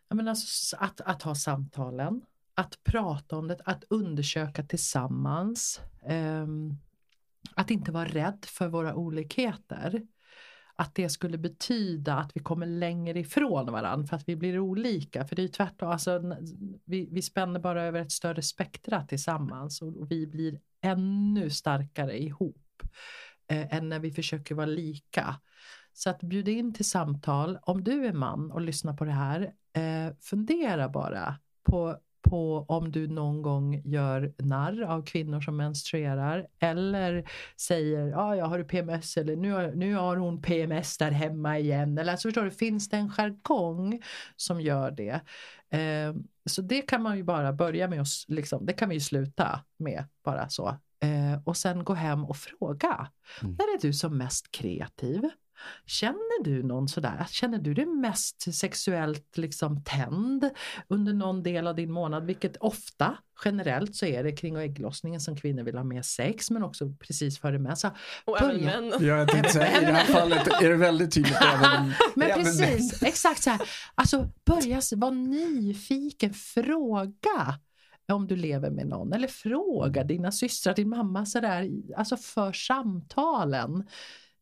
[SPEAKER 1] Ja. men alltså, att, att ha samtalen, att prata om det, att undersöka tillsammans. Um, att inte vara rädd för våra olikheter. Att det skulle betyda att vi kommer längre ifrån varandra för att vi blir olika. För det är ju tvärtom, alltså, vi, vi spänner bara över ett större spektra tillsammans och, och vi blir ännu starkare ihop eh, än när vi försöker vara lika. Så att bjuda in till samtal. Om du är man och lyssnar på det här, eh, fundera bara på på om du någon gång gör narr av kvinnor som menstruerar eller säger ja, jag har PMS eller nu har, nu har hon PMS där hemma igen. Eller alltså förstår du, finns det en jargong som gör det? Eh, så det kan man ju bara börja med, oss, liksom, det kan vi ju sluta med bara så. Eh, och sen gå hem och fråga. Mm. När är du som mest kreativ? Känner du någon sådär, känner du dig mest sexuellt liksom tänd under någon del av din månad, vilket ofta generellt så är det kring ägglossningen som kvinnor vill ha mer sex men också precis före mens.
[SPEAKER 2] Och även män.
[SPEAKER 3] Ja, jag tänkte säga, i det här fallet är det väldigt tydligt. även, *laughs*
[SPEAKER 1] men precis, exakt så här. Alltså börja vara nyfiken, fråga om du lever med någon eller fråga dina systrar, din mamma sådär, alltså för samtalen.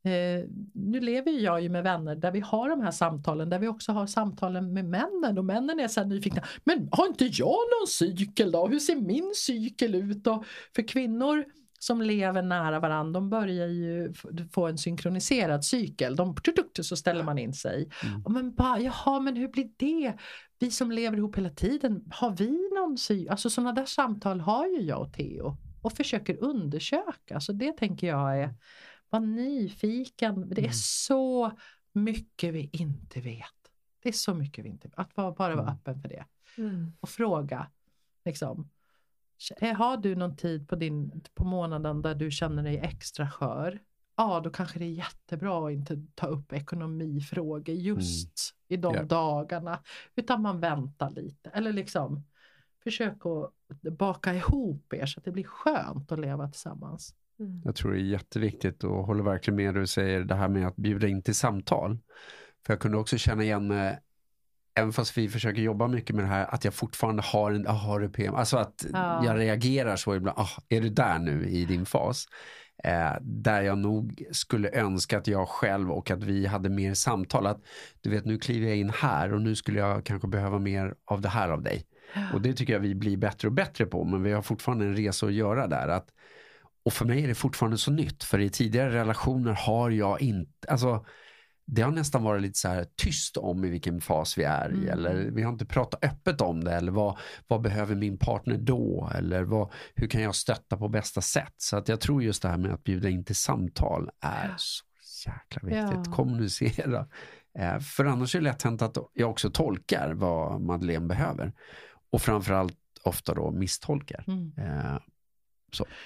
[SPEAKER 1] Eh, nu lever jag ju med vänner där vi har de här samtalen, där vi också har samtalen med männen och männen är så nyfikna. Men har inte jag någon cykel då? Hur ser min cykel ut då? För kvinnor som lever nära varandra, de börjar ju få en synkroniserad cykel. De, så ställer man in sig. Mm. Men bara, jaha, men hur blir det? Vi som lever ihop hela tiden, har vi någon cykel? Alltså sådana där samtal har ju jag och Theo och försöker undersöka. Så det tänker jag är var nyfiken. Det är mm. så mycket vi inte vet. Det är så mycket vi inte vet. Att bara, bara vara mm. öppen för det. Mm. Och fråga. Liksom, har du någon tid på, din, på månaden där du känner dig extra skör? Ja, då kanske det är jättebra att inte ta upp ekonomifrågor just mm. i de yeah. dagarna. Utan man väntar lite. Eller liksom försök att baka ihop er så att det blir skönt att leva tillsammans.
[SPEAKER 3] Mm. Jag tror det är jätteviktigt och håller verkligen med du säger, det här med att bjuda in till samtal. För jag kunde också känna igen mig, även fast vi försöker jobba mycket med det här, att jag fortfarande har en AHRPM. Alltså att ja. jag reagerar så ibland, ah, är du där nu i din fas? Eh, där jag nog skulle önska att jag själv och att vi hade mer samtal. Att du vet, nu kliver jag in här och nu skulle jag kanske behöva mer av det här av dig. Och det tycker jag vi blir bättre och bättre på, men vi har fortfarande en resa att göra där. Att och för mig är det fortfarande så nytt, för i tidigare relationer har jag inte, alltså det har nästan varit lite så här tyst om i vilken fas vi är i.
[SPEAKER 1] Mm.
[SPEAKER 3] Eller vi har inte pratat öppet om det. Eller vad, vad behöver min partner då? Eller vad, hur kan jag stötta på bästa sätt? Så att jag tror just det här med att bjuda in till samtal är så jäkla viktigt.
[SPEAKER 1] Ja.
[SPEAKER 3] Kommunicera. Eh, för annars är det lätt hänt att jag också tolkar vad Madeleine behöver. Och framförallt ofta då misstolkar.
[SPEAKER 1] Mm.
[SPEAKER 3] Eh,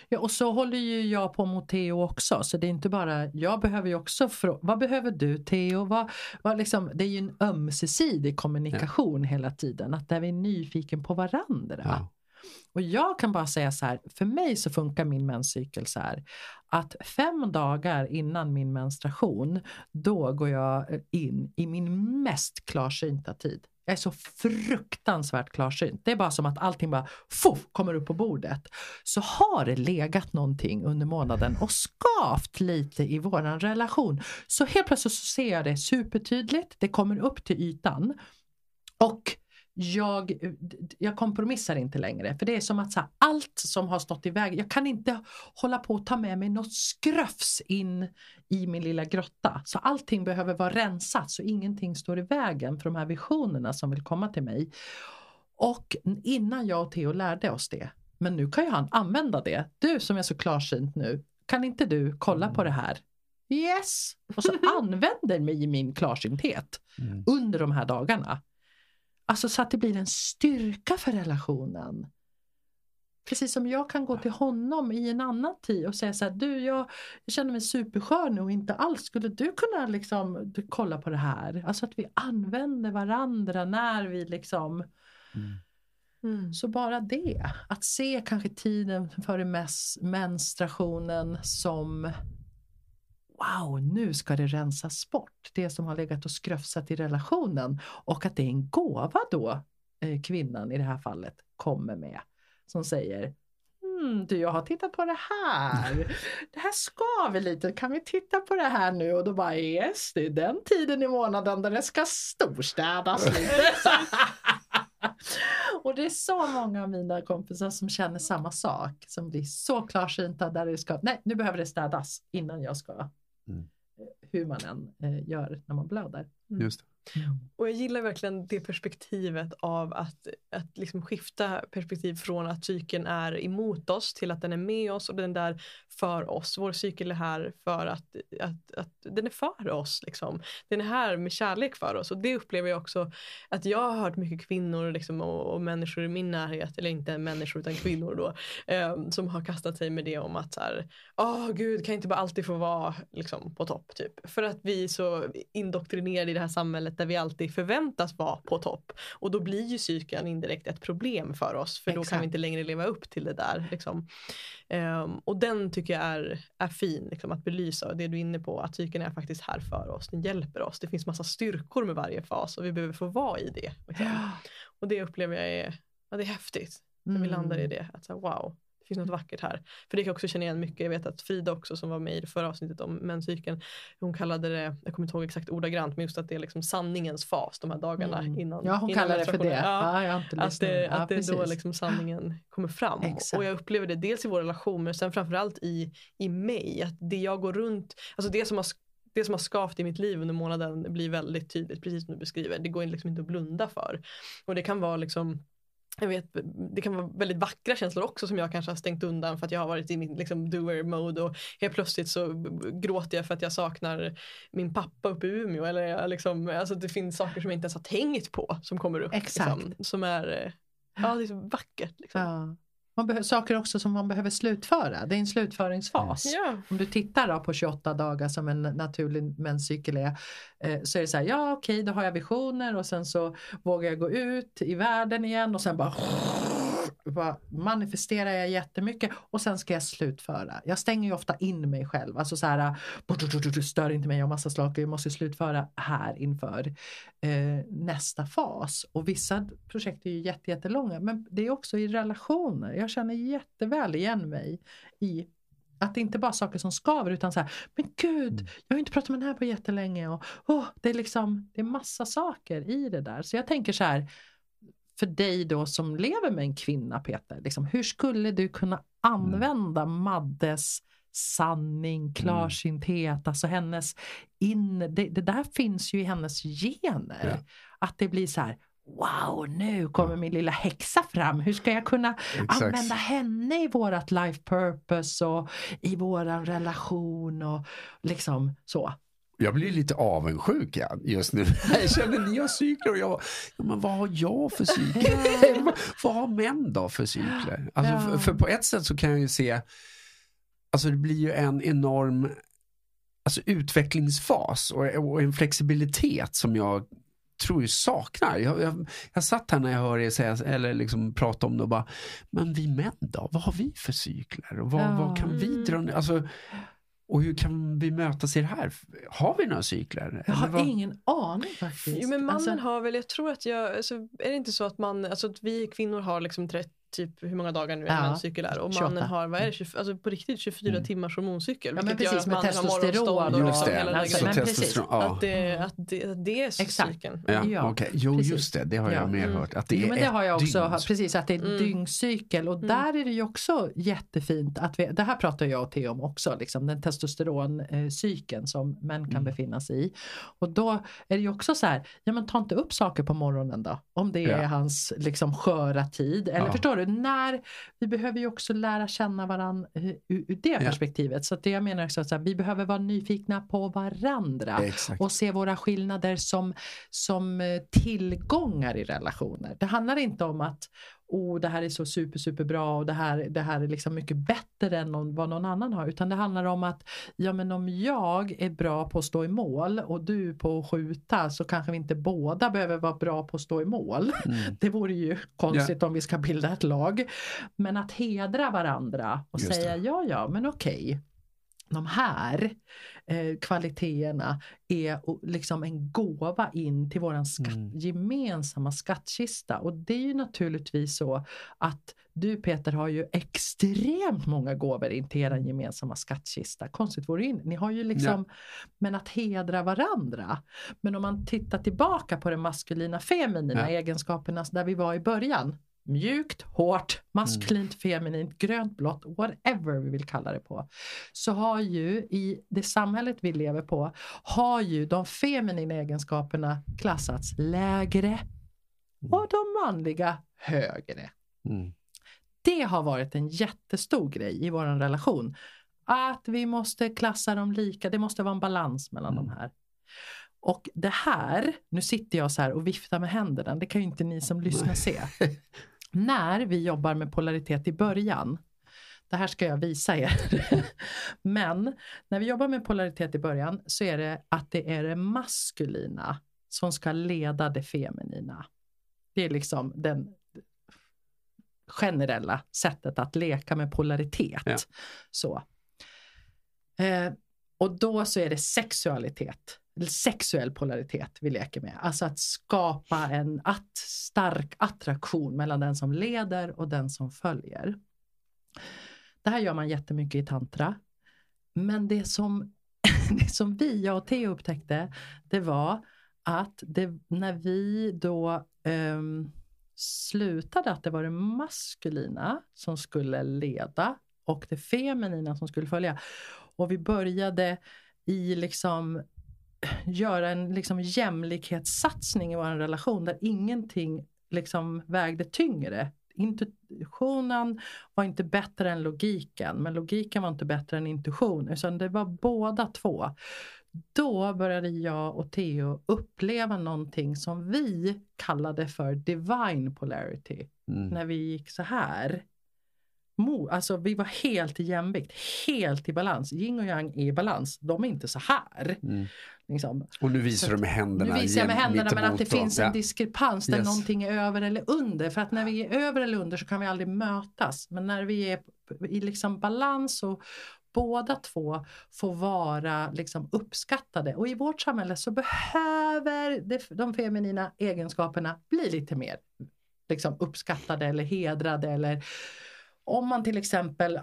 [SPEAKER 1] Ja, och så håller ju jag på mot Theo också. Så det är inte bara, jag behöver ju också frå- vad behöver du Theo? Vad, vad liksom, det är ju en ömsesidig kommunikation hela tiden. Att där vi är nyfiken på varandra.
[SPEAKER 3] ja.
[SPEAKER 1] Och jag kan bara säga så här, för mig så funkar min menscykel så här. Att fem dagar innan min menstruation, då går jag eh, in i min mest klarsynta tid. Jag är så fruktansvärt klarsynt. Det är bara som att allting bara fuff, kommer upp på bordet. Så har det legat någonting under månaden och skavt lite i våran relation. Så helt plötsligt så ser jag det supertydligt. Det kommer upp till ytan. Och jag, jag kompromissar inte längre. För det är som att här, allt som har stått i vägen, jag kan inte hålla på och ta med mig något skröfs in i min lilla grotta. Så allting behöver vara rensat så ingenting står i vägen för de här visionerna som vill komma till mig. Och innan jag och Theo lärde oss det, men nu kan ju han använda det. Du som är så klarsynt nu, kan inte du kolla på det här? Yes! Och så *laughs* använder mig i min klarsynthet
[SPEAKER 3] Mm.
[SPEAKER 1] under de här dagarna. Alltså så att det blir en styrka för relationen. Precis som jag kan gå till honom i en annan tid och säga så här, du jag, känner mig superskör nu och inte alls, skulle du kunna liksom du, kolla på det här? Alltså att vi använder varandra när vi liksom,
[SPEAKER 3] Mm.
[SPEAKER 2] Mm.
[SPEAKER 1] så bara det. Att se kanske tiden före mens, menstruationen som Wow, nu ska det rensas bort. Det som har legat och skröfsat i relationen. Och att det är en gåva då eh, kvinnan i det här fallet kommer med. Som säger mm, du jag har tittat på det här. *laughs* Det här skaver lite. Kan vi titta på det här nu? Och då bara yes, det är den tiden i månaden där det ska storstädas *laughs* lite. *laughs* Och det är så många av mina kompisar som känner samma sak. Som blir så klarsynta där det ska, nej nu behöver det städas innan jag ska.
[SPEAKER 3] Mm.
[SPEAKER 1] eh, Hur man än eh, gör när man blöder.
[SPEAKER 3] Just det.
[SPEAKER 2] Och jag gillar verkligen det perspektivet av att, att liksom skifta perspektiv från att cykeln är emot oss till att den är med oss och den är där för oss. Vår cykel är här för att, att, att den är för oss. Liksom. Den är här med kärlek för oss och det upplever jag också att jag har hört mycket kvinnor liksom, och, och människor i min närhet, eller inte människor utan kvinnor då, eh, som har kastat sig med det om att så här, åh gud kan inte bara alltid få vara liksom, på topp typ. För att vi är så indoktrinerade i det här samhället där vi alltid förväntas vara på topp. Och då blir ju cykeln indirekt ett problem för oss för då kan
[SPEAKER 1] Exakt.
[SPEAKER 2] vi inte längre leva upp till det där. Liksom. Ehm, och den tycker jag är, är fin liksom, att belysa. Det du är inne på, att cykeln är faktiskt här för oss. Den hjälper oss. Det finns massa styrkor med varje fas och vi behöver få vara i det. Liksom. Och det upplever jag är, ja, det är häftigt. När vi landar i det. Att så wow, finns något vackert här. För det kan jag också känna igen mycket. Jag vet att Frida också som var med i det förra avsnittet om menscykeln. Hon kallade det, jag kommer inte ihåg exakt ordagrant, men just att det är liksom sanningens fas de här dagarna
[SPEAKER 1] Mm.
[SPEAKER 2] innan.
[SPEAKER 1] Ja hon
[SPEAKER 2] innan
[SPEAKER 1] kallar det för det.
[SPEAKER 2] Ja,
[SPEAKER 1] Ja,
[SPEAKER 2] att det,
[SPEAKER 1] Ja,
[SPEAKER 2] att det är då liksom sanningen kommer fram.
[SPEAKER 1] Exakt.
[SPEAKER 2] Och jag upplever det dels i vår relation men sen framförallt i, i mig. Att det jag går runt, alltså det som har det som har skavt i mitt liv under månaden blir väldigt tydligt, precis som du beskriver. Det går liksom inte att blunda för. Och det kan vara liksom jag vet, det kan vara väldigt vackra känslor också som jag kanske har stängt undan för att jag har varit i min liksom, doer mode och helt plötsligt så gråter jag för att jag saknar min pappa uppe i Umeå. Eller jag liksom, alltså det finns saker som jag inte ens har tänkt på som kommer upp.
[SPEAKER 1] Exakt.
[SPEAKER 2] Liksom, som är, eh, ja det är så vackert. Liksom.
[SPEAKER 1] Ja. Man saker också som man behöver slutföra. Det är en slutföringsfas.
[SPEAKER 2] Ja.
[SPEAKER 1] Om du tittar då på 28 dagar som en naturlig menscykel är. Eh, så är det så här, ja okej då har jag visioner och sen så vågar jag gå ut i världen igen och sen bara, bara manifesterar jag jättemycket och sen ska jag slutföra. Jag stänger ju ofta in mig själv. Alltså så här, stör inte mig, jag har massa saker, jag måste slutföra här inför eh, nästa fas. Och vissa projekt är ju jätte, jättelånga men det är också i relationer. Jag känner jätteväl igen mig i att det inte bara är saker som skaver utan så här, men gud, jag har inte pratat med den här på jättelänge och åh, det är liksom, det är massa saker i det där. Så jag tänker så här, för dig då som lever med en kvinna Peter, liksom, hur skulle du kunna använda Maddes sanning, klarsynthet, alltså hennes in, det, det där finns ju i hennes gener.
[SPEAKER 3] Ja.
[SPEAKER 1] Att det blir så här, wow, nu kommer min lilla häxa fram. Hur ska jag kunna
[SPEAKER 3] Exakt.
[SPEAKER 1] använda henne i vårat life purpose och i våran relation och liksom så.
[SPEAKER 3] Jag blir lite avundsjuk just nu. *laughs* Jag känner ni har cykler och jag, ja, men vad har jag för cykler? *laughs* vad, har män då för cykler? Alltså,
[SPEAKER 1] Ja.
[SPEAKER 3] för, för på ett sätt så kan jag ju se, alltså det blir ju en enorm alltså, utvecklingsfas och, och en flexibilitet som jag tror jag saknar. Jag, jag, jag satt här när jag hör er säga, eller liksom prata om det och bara, men vi män då, vad har vi för cykler? Och vad,
[SPEAKER 1] Ja.
[SPEAKER 3] vad kan vi dra ner? Alltså, och hur kan vi mötas i det här? Har vi några cykler?
[SPEAKER 1] Jag har
[SPEAKER 3] vad?
[SPEAKER 1] ingen aning faktiskt.
[SPEAKER 2] Jo, men mannen
[SPEAKER 1] Alltså,
[SPEAKER 2] har väl, jag tror att jag, alltså, är det inte så att man, alltså att vi kvinnor har liksom 30, typ hur många dagar nu en
[SPEAKER 1] Ja,
[SPEAKER 2] menscykel är och
[SPEAKER 1] 28.
[SPEAKER 2] mannen har, vad är det, 20, alltså på riktigt 24
[SPEAKER 3] Mm.
[SPEAKER 2] timmars hormoncykel.
[SPEAKER 1] Ja, men precis,
[SPEAKER 2] att
[SPEAKER 1] med testosteron och
[SPEAKER 2] och
[SPEAKER 3] Just
[SPEAKER 2] liksom
[SPEAKER 3] det,
[SPEAKER 1] Alltså,
[SPEAKER 3] så
[SPEAKER 1] men
[SPEAKER 2] grejen.
[SPEAKER 1] precis.
[SPEAKER 3] testosteron. Ja.
[SPEAKER 2] Att det, att det, det är
[SPEAKER 1] Exakt.
[SPEAKER 2] cykeln.
[SPEAKER 3] Ja,
[SPEAKER 1] Ja,
[SPEAKER 3] okej. Jo,
[SPEAKER 1] precis.
[SPEAKER 3] just det. Det har jag
[SPEAKER 1] Ja.
[SPEAKER 3] mer
[SPEAKER 2] Mm.
[SPEAKER 3] hört. Att det
[SPEAKER 1] jo,
[SPEAKER 3] är
[SPEAKER 1] men det har jag också,
[SPEAKER 3] dygn.
[SPEAKER 1] precis att det är en
[SPEAKER 2] Mm.
[SPEAKER 1] dyngcykel och
[SPEAKER 2] Mm.
[SPEAKER 1] där är det ju också jättefint att vi, det här pratar jag och Theo om också, liksom, den testosteroncykeln som män kan
[SPEAKER 3] Mm.
[SPEAKER 1] befinna sig i. Och då är det ju också så här, ja men ta inte upp saker på morgonen då, om det är
[SPEAKER 3] Ja.
[SPEAKER 1] hans liksom sköra tid. Eller
[SPEAKER 3] Ja.
[SPEAKER 1] förstår du, när, vi behöver ju också lära känna varandra ur, ur det
[SPEAKER 3] Ja.
[SPEAKER 1] perspektivet. Så att det jag menar också att så vi behöver vara nyfikna på varandra
[SPEAKER 3] Exakt.
[SPEAKER 1] och se våra skillnader som, som eh, tillgångar i relationer. Det handlar inte om att oh, det här är så super, super bra och det här, det här är liksom mycket bättre än någon, vad någon annan har. Utan det handlar om att ja, men om jag är bra på att stå i mål och du på att skjuta så kanske vi inte båda behöver vara bra på att stå i mål.
[SPEAKER 3] Mm.
[SPEAKER 1] Det vore ju konstigt om vi ska bilda ett lag. Men att hedra varandra och
[SPEAKER 3] Just
[SPEAKER 1] säga
[SPEAKER 3] det.
[SPEAKER 1] ja, ja, men okej. De här eh, kvaliteterna är liksom en gåva in till våran skatt,
[SPEAKER 3] Mm.
[SPEAKER 1] gemensamma skattkista. Och det är ju naturligtvis så att du Peter har ju extremt många gåvor in till er gemensamma skattkista. Konstigt vore det inte. Ni har ju liksom, men att hedra varandra. Men om man tittar tillbaka på de maskulina feminina
[SPEAKER 3] Ja.
[SPEAKER 1] egenskaperna där vi var i början. Mjukt, hårt, maskulint, feminint, grönt, blått, whatever vi vill kalla det på. Så har ju i det samhället vi lever på, har ju de feminina egenskaperna klassats lägre och de manliga högre.
[SPEAKER 3] Mm.
[SPEAKER 1] Det har varit en jättestor grej i vår relation. Att vi måste klassa dem lika, det måste vara en balans mellan
[SPEAKER 3] Mm.
[SPEAKER 1] de här. Och det här, nu sitter jag så här och viftar med händerna, det kan ju inte ni som lyssnar se. *laughs* När vi jobbar med polaritet i början, det här ska jag visa er. *laughs* Men när vi jobbar med polaritet i början så är det att det är det maskulina som ska leda det feminina. Det är liksom den generella sättet att leka med polaritet.
[SPEAKER 3] Ja.
[SPEAKER 1] Så. Eh, och då så är det sexualitet, sexuell polaritet vi leker med. Alltså att skapa en att, stark attraktion mellan den som leder och den som följer. Det här gör man jättemycket i tantra. Men det som, *laughs* det som vi, jag och Theo upptäckte, det var att det, när vi då um, slutade att det var det maskulina som skulle leda och det feminina som skulle följa. Och vi började i liksom göra en liksom jämlikhetssatsning i vår relation där ingenting liksom vägde tyngre. Intuitionen var inte bättre än logiken men logiken var inte bättre än intuition utan det var båda två. Då började jag och Theo uppleva någonting som vi kallade för divine polarity
[SPEAKER 3] Mm.
[SPEAKER 1] när vi gick så här. Mo, alltså vi var helt i jämvikt, helt i balans. Yin och yang är i balans, de är inte så här.
[SPEAKER 3] Mm.
[SPEAKER 1] Liksom.
[SPEAKER 3] Och nu visar
[SPEAKER 1] Så
[SPEAKER 3] du med händerna.
[SPEAKER 1] Nu visar jag med händerna men att det finns
[SPEAKER 3] och-
[SPEAKER 1] en diskrepans där
[SPEAKER 3] Yes.
[SPEAKER 1] någonting är över eller under. För att när vi är över eller under så kan vi aldrig mötas. Men när vi är i liksom balans och båda två får vara liksom uppskattade. Och i vårt samhälle så behöver de feminina egenskaperna bli lite mer liksom uppskattade eller hedrade. Eller om man till exempel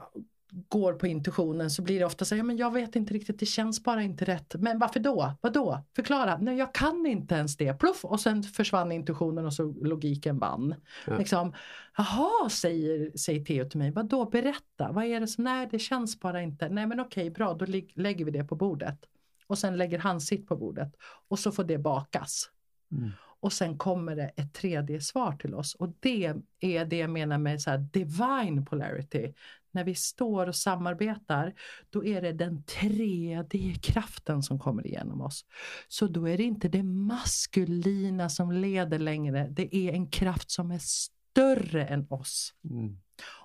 [SPEAKER 1] går på intuitionen så blir det ofta så här, ja, men jag vet inte riktigt, det känns bara inte rätt. Men varför då? Vadå? Förklara. Nej, jag kan inte ens det. Pluff! Och sen försvann intuitionen och så logiken vann. Ja. Liksom, Jaha, säger, säger Theo till mig. Vadå, berätta. Vad är det som, nej det känns bara inte. Nej men okej, bra, då lägger vi det på bordet. Och sen lägger han sitt på bordet. Och så får det bakas. Mm. Och sen kommer det ett tredje svar till oss. Och det är det jag menar med så divine polarity. När vi står och samarbetar, då är det den tredje kraften som kommer igenom oss. Så då är det inte det maskulina som leder längre. Det är en kraft som är större än oss. Mm.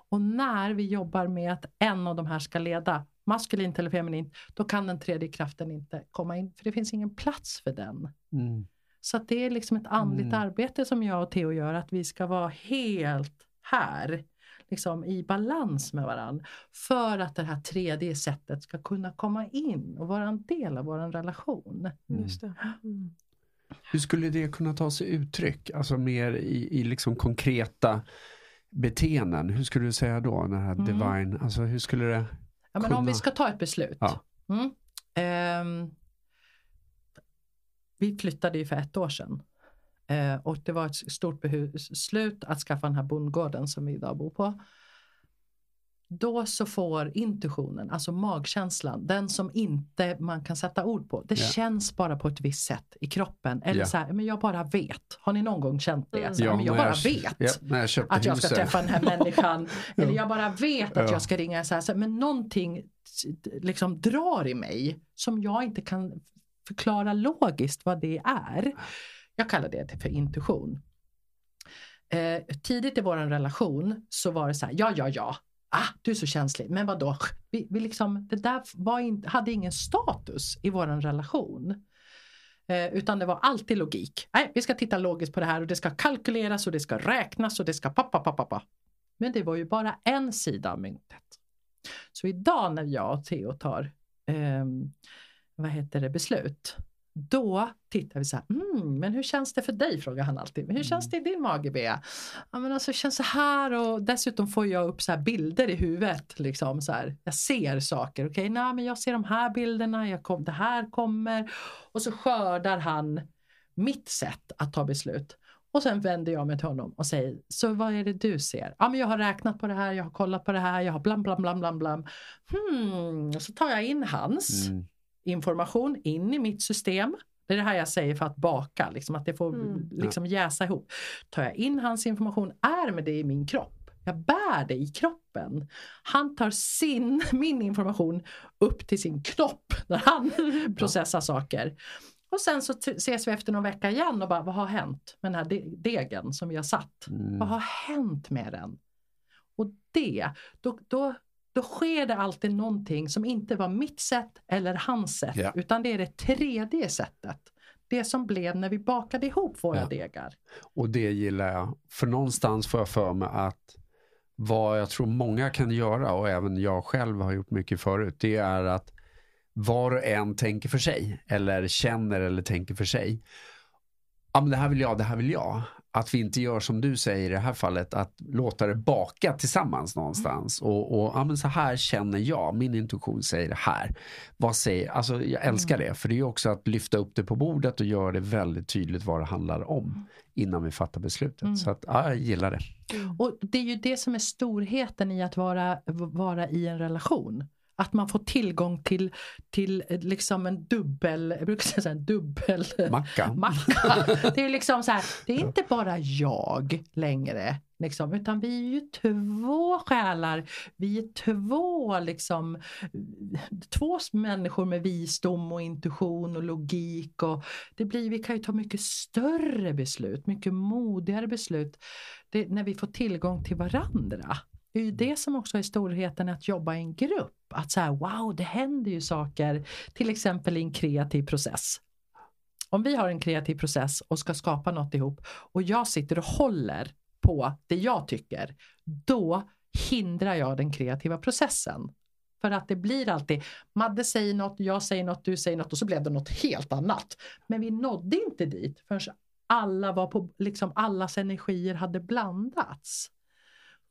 [SPEAKER 1] Och när vi jobbar med att en av de här ska leda, maskulint eller feminint, då kan den tredje kraften inte komma in, för det finns ingen plats för den. Mm. Så det är liksom ett andligt mm. arbete som jag och Theo gör, att vi ska vara helt här, liksom i balans med varandra. För att det här tredje sättet ska kunna komma in och vara en del av vår relation.
[SPEAKER 2] Mm. Just mm.
[SPEAKER 3] Hur skulle det kunna ta sig uttryck, alltså mer i, i liksom konkreta beteenden? Hur skulle du säga då, den här mm. divine, alltså hur skulle det
[SPEAKER 1] ja, men kunna... Om vi ska ta ett beslut. Ja. Um, vi flyttade ju för ett år sedan. Eh, och det var ett stort beslut att skaffa den här bondgården som vi idag bor på. Då så får intuitionen, alltså magkänslan, den som inte man kan sätta ord på. Det yeah. känns bara på ett visst sätt i kroppen. Eller yeah. så här, men jag bara vet. Har ni någon gång känt det? Mm. Så ja, men jag bara jag, vet
[SPEAKER 3] ja, jag
[SPEAKER 1] att jag ska träffa den här människan. *laughs* eller jag bara vet att jag ska ringa. Så här, så men någonting liksom drar i mig som jag inte kan förklara logiskt vad det är. Jag kallar det för intuition. Eh, tidigt i vår relation så var det så här, ja, ja, ja, ah, du är så känslig, men vadå, vi, vi liksom, det där var in, hade ingen status i vår relation. Eh, utan det var alltid logik. Nej, vi ska titta logiskt på det här och det ska kalkyleras och det ska räknas och det ska pappa, pappa, pappa. Men det var ju bara en sida av myntet. Så idag när jag och Theo tar eh, vad heter det, beslut. Då tittar vi så här, mm, men hur känns det för dig? frågar han alltid. Men hur känns det i din mage Bea? Ja men alltså det känns så här och dessutom får jag upp så bilder i huvudet. Liksom, så här. Jag ser saker, okej, okay, men jag ser de här bilderna, jag kom, det här kommer. Och så skördar han mitt sätt att ta beslut. Och sen vänder jag mig till honom och säger, så vad är det du ser? Ja men jag har räknat på det här, jag har kollat på det här, jag har blam blam blam blam blam. Hmm, så tar jag in hans. Mm information in i mitt system. Det är det här jag säger för att baka, liksom, att det får mm. liksom jäsa ihop. Tar jag in hans information, är med det i min kropp. Jag bär det i kroppen. Han tar sin, min information upp till sin knopp när han *laughs* processar saker. Och sen så ses vi efter någon vecka igen och bara, vad har hänt med den här degen som vi har satt? Mm. Vad har hänt med den? Och det, då, då då sker det alltid någonting som inte var mitt sätt eller hans sätt yeah. utan det är det tredje sättet. Det som blev när vi bakade ihop våra ja. degar.
[SPEAKER 3] Och det gillar jag. För någonstans får jag för mig att vad jag tror många kan göra och även jag själv har gjort mycket förut. Det är att var och en tänker för sig eller känner eller tänker för sig. Ja men det här vill jag, det här vill jag att vi inte gör som du säger i det här fallet, att låta det baka tillsammans någonstans. Mm. Och, och ja, men så här känner jag, min intuition säger det här. Vad säger, alltså jag älskar mm. det, för det är också att lyfta upp det på bordet och göra det väldigt tydligt vad det handlar om mm. innan vi fattar beslutet. Mm. Så att, ja, jag gillar det.
[SPEAKER 1] Och det är ju det som är storheten i att vara, vara i en relation. Att man får tillgång till, till liksom en dubbel, jag brukar säga en dubbel
[SPEAKER 3] macka. *laughs*
[SPEAKER 1] macka. Det är liksom så här, det är inte bara jag längre. Liksom, utan vi är ju två själar, vi är två, liksom, två människor med visdom och intuition och logik. Och det blir, vi kan ju ta mycket större beslut, mycket modigare beslut det, när vi får tillgång till varandra. Det är ju det som också är storheten att jobba i en grupp. Att så här, wow, det händer ju saker, till exempel i en kreativ process. Om vi har en kreativ process och ska skapa något ihop och jag sitter och håller på det jag tycker, då hindrar jag den kreativa processen. För att det blir alltid, Madde säger något, jag säger något, du säger något och så blev det något helt annat. Men vi nådde inte dit förrän alla var på, liksom allas energier hade blandats.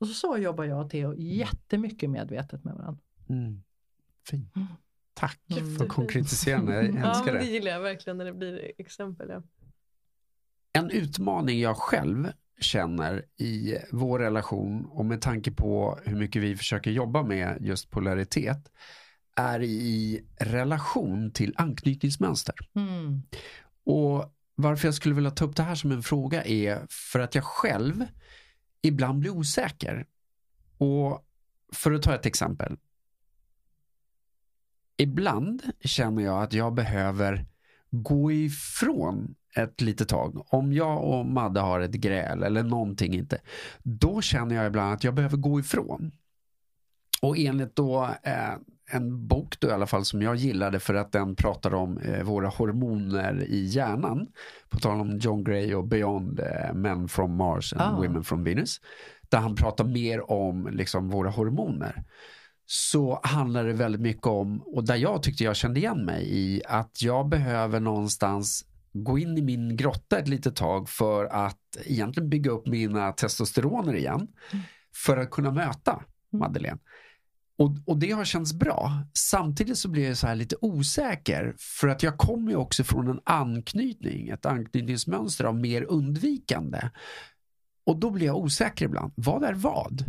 [SPEAKER 1] Och så, så jobbar jag och Theo jättemycket medvetet med varandra.
[SPEAKER 3] Mm. Fint.
[SPEAKER 1] Mm.
[SPEAKER 3] Tack
[SPEAKER 1] Mm.
[SPEAKER 3] för konkretiserande. Jag
[SPEAKER 2] Ja,
[SPEAKER 3] älskar
[SPEAKER 2] det
[SPEAKER 3] det.
[SPEAKER 2] gillar jag verkligen när det blir exempel. Ja.
[SPEAKER 3] En utmaning jag själv känner i vår relation och med tanke på hur mycket vi försöker jobba med just polaritet är i relation till anknytningsmönster.
[SPEAKER 1] Mm.
[SPEAKER 3] Och varför jag skulle vilja ta upp det här som en fråga är för att jag själv ibland blir osäker. Och för att ta ett exempel. Ibland känner jag att jag behöver gå ifrån ett litet tag. Om jag och Madde har ett gräl eller någonting inte. Då känner jag ibland att jag behöver gå ifrån. Och enligt då eh, en bok då i alla fall som jag gillade för att den pratar om eh, våra hormoner i hjärnan. På tal om John Gray och Beyond eh, Men from Mars and
[SPEAKER 1] Ah.
[SPEAKER 3] Women from Venus. Där han pratar mer om liksom, våra hormoner. Så handlar det väldigt mycket om, och där jag tyckte jag kände igen mig i, att jag behöver någonstans gå in i min grotta ett litet tag för att egentligen bygga upp mina testosteroner igen. För att kunna möta Madeleine. Och, och det har känts bra. Samtidigt så blir jag så här lite osäker för att jag kommer ju också från en anknytning, ett anknytningsmönster av mer undvikande. Och då blir jag osäker ibland. Vad är vad?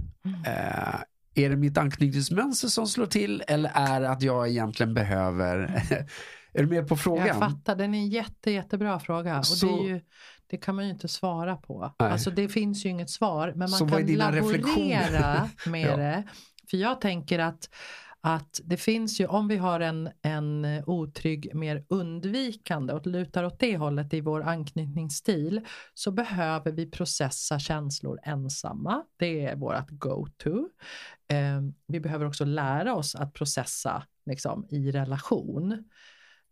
[SPEAKER 3] Eh, är det mitt anknytningsmönster som slår till eller är det att jag egentligen behöver *laughs* Är du med på frågan?
[SPEAKER 1] Jag fattar, den är en jätte, jättebra fråga. Och
[SPEAKER 3] Så-
[SPEAKER 1] det, ju, det kan man ju inte svara på.
[SPEAKER 3] Nej.
[SPEAKER 1] Alltså det finns ju inget svar. Men man
[SPEAKER 3] Så
[SPEAKER 1] kan laborera med *laughs*
[SPEAKER 3] Ja.
[SPEAKER 1] det. För jag tänker att, att det finns ju, om vi har en, en otrygg, mer undvikande och lutar åt det hållet i vår anknytningsstil så behöver vi processa känslor ensamma. Det är vårt go-to. Eh, vi behöver också lära oss att processa liksom, i relation.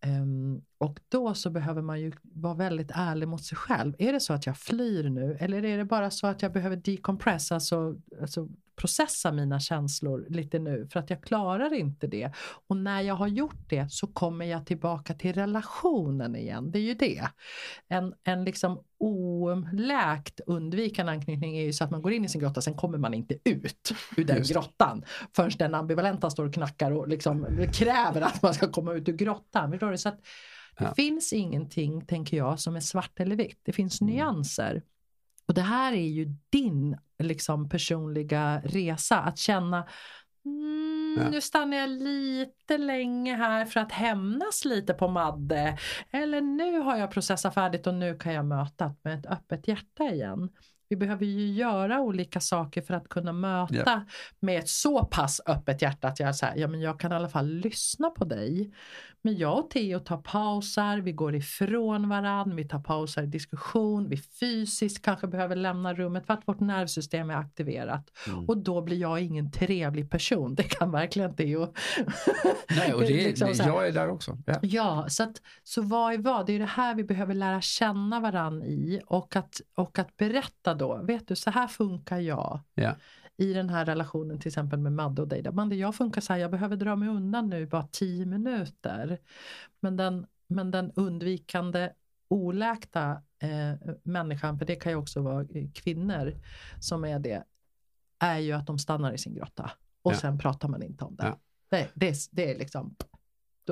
[SPEAKER 1] Um, och då så behöver man ju vara väldigt ärlig mot sig själv. Är det så att jag flyr nu eller är det bara så att jag behöver decompress, alltså, alltså processa mina känslor lite nu för att jag klarar inte det. Och när jag har gjort det så kommer jag tillbaka till relationen igen. Det är ju det. En, en liksom oläkt undvikande anknytning är ju så att man går in i sin grotta sen kommer man inte ut ur den
[SPEAKER 3] Just
[SPEAKER 1] grottan förrän den ambivalenta står och knackar och liksom kräver att man ska komma ut ur grottan. Förstår du? Så att det
[SPEAKER 3] Ja.
[SPEAKER 1] finns ingenting, tänker jag, som är svart eller vitt. Det finns
[SPEAKER 3] Mm.
[SPEAKER 1] nyanser. Och det här är ju din liksom, personliga resa. Att känna Mm,
[SPEAKER 3] Ja.
[SPEAKER 1] Nu stannar jag lite länge här för att hämnas lite på Madde. Eller nu har jag processat färdigt och nu kan jag möta med ett öppet hjärta igen. Vi behöver ju göra olika saker för att kunna möta
[SPEAKER 3] Ja.
[SPEAKER 1] med ett så pass öppet hjärta att jag, så här, ja, men jag kan i alla fall lyssna på dig. Men jag och Theo tar pausar, vi går ifrån varann, vi tar pausar i diskussion, vi fysiskt kanske behöver lämna rummet för att vårt nervsystem är aktiverat.
[SPEAKER 3] Mm.
[SPEAKER 1] Och då blir jag ingen trevlig person, det kan verkligen Theo. *laughs*
[SPEAKER 3] Nej, och det,
[SPEAKER 1] liksom
[SPEAKER 3] det, jag är där också. Ja.
[SPEAKER 1] Ja, så, att, så vad är vad? Det är det här vi behöver lära känna varann i och att, och att berätta då, vet du så här funkar jag
[SPEAKER 3] Ja.
[SPEAKER 1] i den här relationen till exempel med Madde och dig. Där, Madde, jag funkar så här, jag behöver dra mig undan nu bara tio minuter. Men den, men den undvikande oläkta eh, människan, för det kan ju också vara eh, kvinnor som är det, är ju att de stannar i sin grotta och
[SPEAKER 3] Ja.
[SPEAKER 1] sen pratar man inte om det.
[SPEAKER 3] Ja.
[SPEAKER 1] Det, det, det är liksom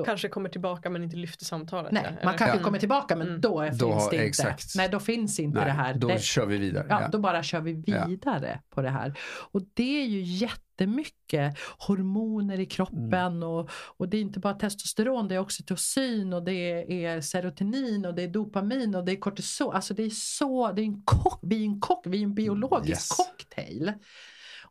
[SPEAKER 2] Kanske kommer tillbaka men inte lyfter samtalet.
[SPEAKER 1] Nej,
[SPEAKER 2] ja,
[SPEAKER 1] man kanske
[SPEAKER 2] Mm.
[SPEAKER 1] kommer tillbaka men
[SPEAKER 2] Mm.
[SPEAKER 1] då är,
[SPEAKER 3] Då
[SPEAKER 1] finns
[SPEAKER 3] har-
[SPEAKER 1] det inte.
[SPEAKER 3] exakt.
[SPEAKER 1] Nej, då finns inte
[SPEAKER 3] Nej,
[SPEAKER 1] det här.
[SPEAKER 3] Då
[SPEAKER 1] det,
[SPEAKER 3] kör vi vidare.
[SPEAKER 1] ja,
[SPEAKER 3] Ja.
[SPEAKER 1] Då bara kör vi
[SPEAKER 3] Ja.
[SPEAKER 1] vidare på det här. Och det är ju jättemycket hormoner i kroppen
[SPEAKER 3] Mm.
[SPEAKER 1] och, och det är inte bara testosteron, det är oxytocin och det är serotonin och det är dopamin och det är kortisol. Alltså det är så, det är en kock, vi är en kock, vi är en biologisk
[SPEAKER 3] Yes.
[SPEAKER 1] cocktail.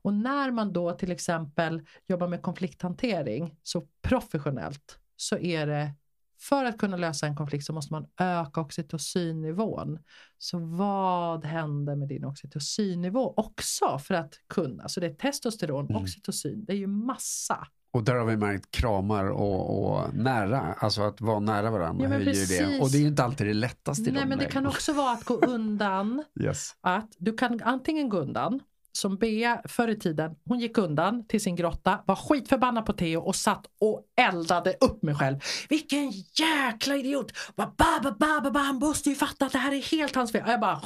[SPEAKER 1] Och när man då till exempel jobbar med konflikthantering så professionellt så är det för att kunna lösa en konflikt så måste man öka oxytocinnivån. Så vad händer med din oxytocinnivå också för att kunna? Så det är testosteron,
[SPEAKER 3] Mm.
[SPEAKER 1] oxytocin, det är ju massa.
[SPEAKER 3] Och där har vi märkt kramar och, och nära, alltså att vara nära varandra
[SPEAKER 1] Ja,
[SPEAKER 3] höjer det. Och det är ju inte alltid det lättaste
[SPEAKER 1] Nej men det kan också vara att gå undan *laughs*
[SPEAKER 3] Yes.
[SPEAKER 1] att du kan antingen gå undan som Bea förr i tiden, hon gick undan till sin grotta, var skitförbannad på Theo och satt och eldade upp mig själv. Vilken jäkla idiot! Ba, ba, ba, ba, ba, han måste ju fatta att det här är helt hans fel. Och jag bara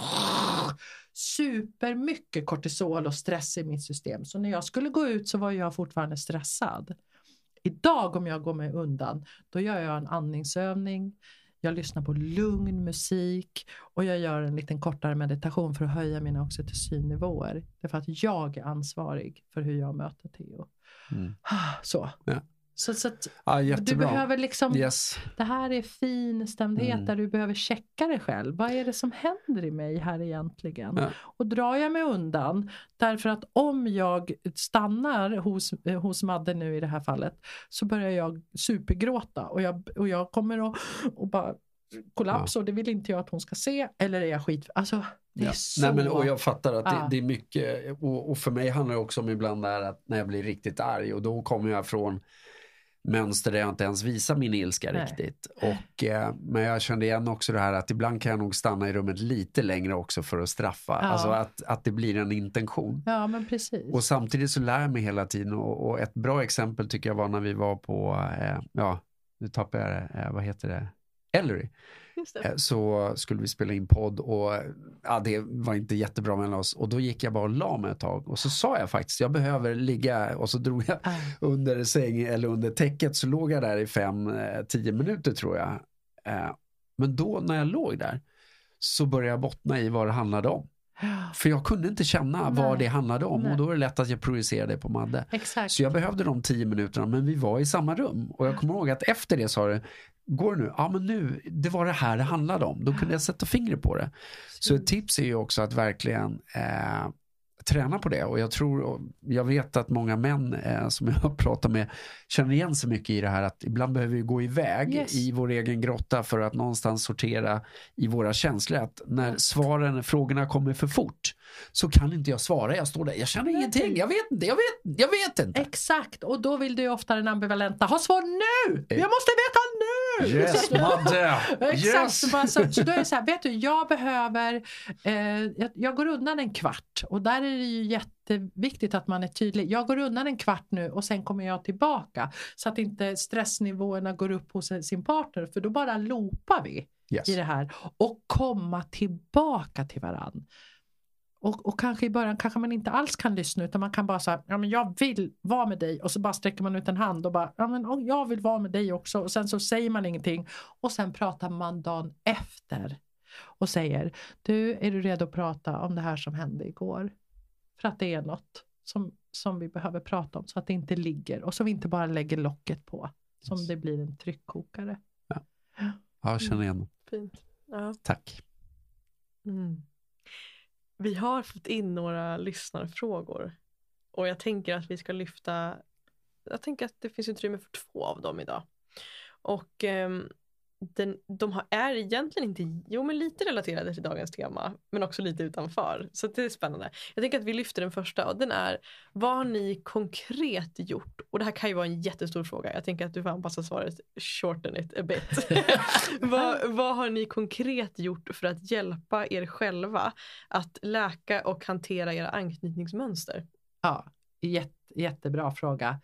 [SPEAKER 1] supermycket kortisol och stress i mitt system. Så när jag skulle gå ut så var jag fortfarande stressad. Idag om jag går mig undan, då gör jag en andningsövning, jag lyssnar på lugn musik och jag gör en liten kortare meditation för att höja mina oxytocinnivåer. Därför att jag är ansvarig för hur jag möter Theo.
[SPEAKER 3] Mm.
[SPEAKER 1] Så.
[SPEAKER 3] Ja.
[SPEAKER 1] Så, så att
[SPEAKER 3] Ja,
[SPEAKER 1] du behöver liksom,
[SPEAKER 3] Yes.
[SPEAKER 1] det här är finstämdhet
[SPEAKER 3] Mm.
[SPEAKER 1] där du behöver checka dig själv. Vad är det som händer i mig här egentligen?
[SPEAKER 3] Ja.
[SPEAKER 1] Och drar jag mig undan, därför att om jag stannar hos, hos Madde nu i det här fallet, så börjar jag supergråta och jag, och jag kommer att och bara kollapsa och det vill inte jag att hon ska se. Eller är jag skit... Alltså, det är
[SPEAKER 3] Ja.
[SPEAKER 1] så...
[SPEAKER 3] Nej, men, och jag fattar att det,
[SPEAKER 1] Ja.
[SPEAKER 3] det är mycket, och, och för mig handlar det också om ibland där att när jag blir riktigt arg och då kommer jag från mönster där jag inte ens visar min ilska
[SPEAKER 1] Nej.
[SPEAKER 3] riktigt. Och, eh, men jag kände igen också det här att ibland kan jag nog stanna i rummet lite längre också för att straffa.
[SPEAKER 1] Ja.
[SPEAKER 3] Alltså att, att det blir en intention.
[SPEAKER 1] Ja, men precis.
[SPEAKER 3] Och samtidigt så lär jag mig hela tiden och, och ett bra exempel tycker jag var när vi var på, eh, ja, nu tappar jag det, eh, vad heter det, Ellery. *laughs* Eh, så skulle vi spela in podd och ja, det var inte jättebra mellan oss. Och då gick jag bara och la mig ett tag. Och så sa jag faktiskt, jag behöver ligga och så drog jag
[SPEAKER 1] Ja.
[SPEAKER 3] under säng eller under täcket så låg jag där i fem, eh, tio minuter tror jag. Eh, Men då när jag låg där så började jag bottna i vad det handlade om. *gasps* För jag kunde inte känna
[SPEAKER 1] Nej.
[SPEAKER 3] vad det handlade om
[SPEAKER 1] Nej.
[SPEAKER 3] och då är det lätt att jag projicerade på Madde.
[SPEAKER 1] Exakt.
[SPEAKER 3] Så jag behövde de tio minuterna men vi var i samma rum och jag kommer ihåg att efter det sa det Går det nu? Ja men nu, det var det här det handlade om. Då kunde jag sätta fingret på det. Så ett tips är ju också att verkligen eh, träna på det och jag tror, jag vet att många män eh, som jag har pratat med känner igen sig mycket i det här att ibland behöver vi gå iväg
[SPEAKER 1] Yes.
[SPEAKER 3] i vår egen grotta för att någonstans sortera i våra känslor. Att när svaren, frågorna kommer för fort så kan inte jag svara. Jag står där, jag känner ingenting, jag vet inte, jag vet, jag vet inte.
[SPEAKER 1] Exakt, och då vill du ju ofta den ambivalenta ha svar nu! Jag måste veta nu!
[SPEAKER 3] Yes, Madde! *laughs*
[SPEAKER 1] Exakt,
[SPEAKER 3] Yes!
[SPEAKER 1] så, så då är det så här, vet du, jag behöver, eh, jag, jag går undan en kvart och där är det ju jätteviktigt att man är tydlig. Jag går undan en kvart nu och sen kommer jag tillbaka så att inte stressnivåerna går upp hos sin partner för då bara loopar vi
[SPEAKER 3] Yes.
[SPEAKER 1] i det här och komma tillbaka till varann. Och, och kanske i början kanske man inte alls kan lyssna utan man kan bara säga ja men jag vill vara med dig och så bara sträcker man ut en hand och bara ja men oh, jag vill vara med dig också och sen så säger man ingenting och sen pratar man dagen efter och säger du är du redo att prata om det här som hände igår? För att det är något som, som vi behöver prata om så att det inte ligger och så vi inte bara lägger locket på som
[SPEAKER 3] Yes.
[SPEAKER 1] det blir en tryckkokare.
[SPEAKER 3] Ja, jag känner igen.
[SPEAKER 2] Fint. Ja.
[SPEAKER 3] Tack.
[SPEAKER 2] Mm. Vi har fått in några lyssnarfrågor. Och jag tänker att vi ska lyfta, jag tänker att det finns utrymme för två av dem idag. Och eh, den, de har, är egentligen inte, jo men lite relaterade till dagens tema, men också lite utanför. Så det är spännande. Jag tänker att vi lyfter den första och den är, vad har ni konkret gjort? Och det här kan ju vara en jättestor fråga. Jag tänker att du får anpassa svaret, shorten it a bit. *laughs* vad, vad har ni konkret gjort för att hjälpa er själva att läka och hantera era anknytningsmönster?
[SPEAKER 1] Ja, jätte, jättebra fråga.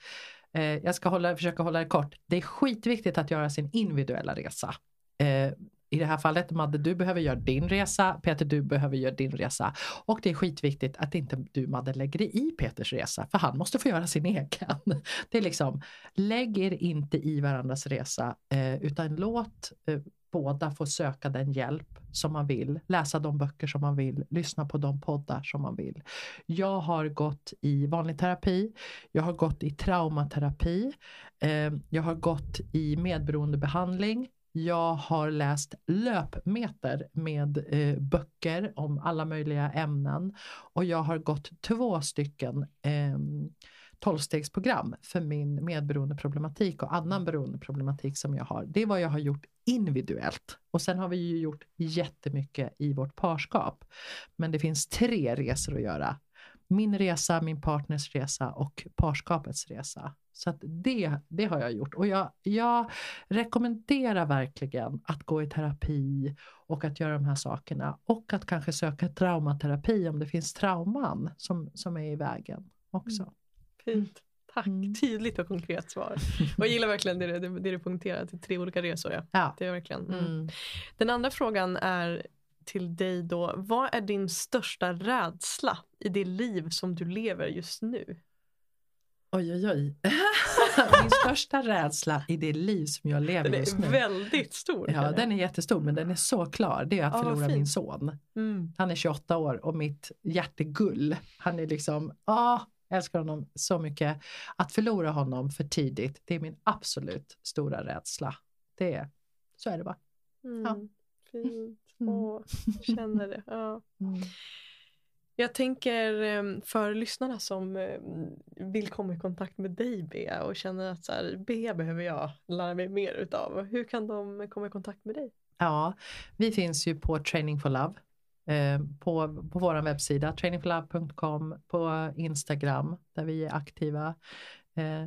[SPEAKER 1] Eh, jag ska hålla, försöka hålla det kort. Det är skitviktigt att göra sin individuella resa. Eh, I det här fallet, Madde, du behöver göra din resa. Peter, du behöver göra din resa. Och det är skitviktigt att inte du, Madde, lägger dig i Peters resa. För han måste få göra sin egen. *laughs* Det är liksom, lägg er inte i varandras resa. Eh, utan låt eh, båda får söka den hjälp som man vill. Läsa de böcker som man vill. Lyssna på de poddar som man vill. Jag har gått i vanlig terapi. Jag har gått i traumaterapi. Eh, jag har gått i medberoendebehandling. Jag har läst löpmeter med eh, böcker om alla möjliga ämnen. Och jag har gått två stycken eh, tolvstegsprogram för min medberoendeproblematik och annan beroendeproblematik som jag har. Det är vad jag har gjort individuellt. Och sen har vi ju gjort jättemycket i vårt parskap. Men det finns tre resor att göra. Min resa, min partners resa och parskapets resa. Så att det, det har jag gjort. Och jag, jag rekommenderar verkligen att gå i terapi och att göra de här sakerna. Och att kanske söka traumaterapi om det finns trauman som, som är i vägen också. Mm.
[SPEAKER 2] Fint. Tack,
[SPEAKER 1] Mm.
[SPEAKER 2] tydligt och konkret svar. Och jag gillar verkligen det, det, det du punkterar till tre olika resor. Ja.
[SPEAKER 1] Ja.
[SPEAKER 2] Det är verkligen. Mm.
[SPEAKER 1] Mm.
[SPEAKER 2] Den andra frågan är till dig då. Vad är din största rädsla i det liv som du lever just nu?
[SPEAKER 1] Oj, oj, oj. *laughs* min största rädsla i det liv som jag lever
[SPEAKER 2] Den
[SPEAKER 1] just
[SPEAKER 2] är
[SPEAKER 1] nu.
[SPEAKER 2] väldigt stor.
[SPEAKER 1] Ja, den är jättestor men den är så klar. Det är att förlora min son.
[SPEAKER 2] Mm.
[SPEAKER 1] Han är 28 år och mitt hjärtegull. Han är liksom, ah, jag älskar honom så mycket. Att förlora honom för tidigt, det är min absolut stora rädsla. Det är, så är det bara.
[SPEAKER 2] Mm.
[SPEAKER 1] Ja.
[SPEAKER 2] Fint. *laughs*
[SPEAKER 1] Mm.
[SPEAKER 2] Åh, känner det. Ja. *laughs* Jag tänker eh, för lyssnarna som eh, vill komma i kontakt med dig Bea och känner att så här, Bea behöver jag lära mig mer utav. Hur kan de komma i kontakt med dig?
[SPEAKER 1] Ja, vi finns ju på Training for Love. Eh, på, på vår webbsida trainingforlove.com, på Instagram där vi är aktiva. Eh,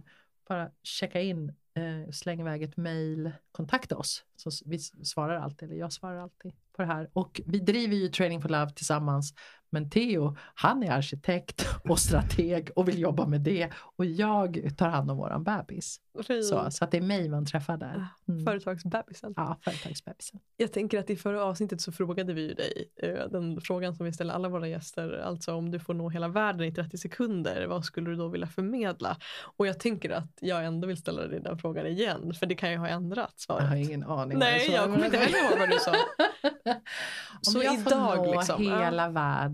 [SPEAKER 1] bara checka in, eh, släng iväg ett mail, kontakta oss. Så vi svarar alltid, eller jag svarar alltid på det här. Och vi driver ju Training for Love tillsammans. Men Theo, han är arkitekt *laughs* och strateg och vill jobba med det. Och jag tar hand om våran bebis.
[SPEAKER 2] Fint.
[SPEAKER 1] Så, så att det är mig man träffar där. Mm.
[SPEAKER 2] Företagsbebisen.
[SPEAKER 1] Ja, företagsbebisen.
[SPEAKER 2] Jag tänker att i förra avsnittet så frågade vi ju dig eh, den frågan som vi ställer alla våra gäster. Alltså om du får nå hela världen i 30 sekunder, vad skulle du då vilja förmedla? Och jag tänker att jag ändå vill ställa dig den frågan igen, för det kan ju ha ändrat
[SPEAKER 1] Jag har
[SPEAKER 2] svaret.
[SPEAKER 1] ingen aning.
[SPEAKER 2] Nej,
[SPEAKER 1] sa,
[SPEAKER 2] jag kommer inte heller ihåg vad du sa. *laughs*
[SPEAKER 1] Om
[SPEAKER 2] Så
[SPEAKER 1] jag
[SPEAKER 2] idag
[SPEAKER 1] får nå
[SPEAKER 2] liksom, ja.
[SPEAKER 1] hela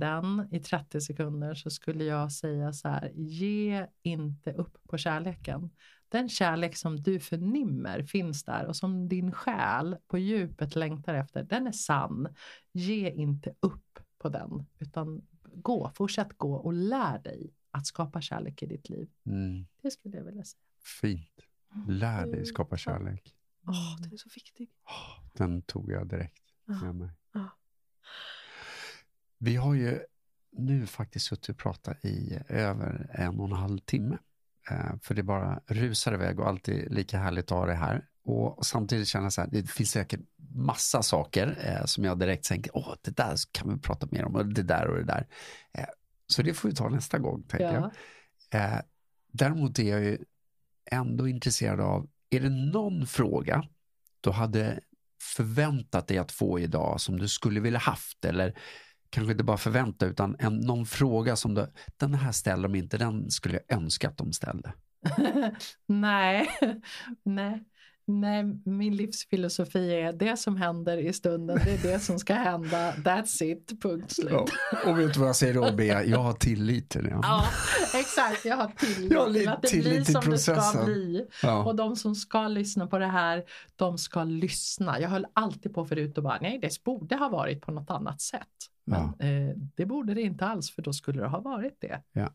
[SPEAKER 1] världen i 30 sekunder så skulle jag säga så här, ge inte upp på kärleken. Den kärlek som du förnimmer finns där och som din själ på djupet längtar efter, den är sann. Ge inte upp på den, utan gå, fortsätt gå och lär dig att skapa kärlek i ditt liv.
[SPEAKER 3] Mm.
[SPEAKER 1] Det skulle jag vilja säga.
[SPEAKER 3] Fint. Lär dig
[SPEAKER 2] Mm.
[SPEAKER 3] skapa kärlek.
[SPEAKER 2] Åh, den är så viktig.
[SPEAKER 3] Åh, Den tog jag direkt med mig.
[SPEAKER 2] Ja.
[SPEAKER 3] Vi har ju nu faktiskt suttit och pratat i över en och en halv timme. Eh, för det bara rusar iväg och alltid lika härligt att ha det här. Och samtidigt känner jag så här, det finns säkert massa saker eh, som jag direkt tänker, åh, det där kan vi prata mer om, och det där och det där. Eh, så det får vi ta nästa gång, tänker jag.
[SPEAKER 1] Ja.
[SPEAKER 3] Eh, däremot är jag ju ändå intresserad av, är det någon fråga du hade förväntat dig att få idag som du skulle vilja haft eller kanske inte bara förvänta utan en, någon fråga som du, den här ställer de inte, den skulle jag önska att de ställde. *laughs*
[SPEAKER 1] nej, *laughs* nej, nej, min livsfilosofi är det som händer i stunden, det är det som ska hända, that's it, punkt slut.
[SPEAKER 3] Ja, och vet du vad jag säger då, Bea? Jag har tillit till det.
[SPEAKER 1] Ja, exakt. Jag har tillit
[SPEAKER 3] Jag har
[SPEAKER 1] till att det blir som det ska
[SPEAKER 3] processen.
[SPEAKER 1] bli.
[SPEAKER 3] Ja.
[SPEAKER 1] Och de som ska lyssna på det här, de ska lyssna. Jag höll alltid på förut och bara, nej det borde ha varit på något annat sätt. Men eh, det borde det inte alls, för då skulle det ha varit det.
[SPEAKER 3] Ja.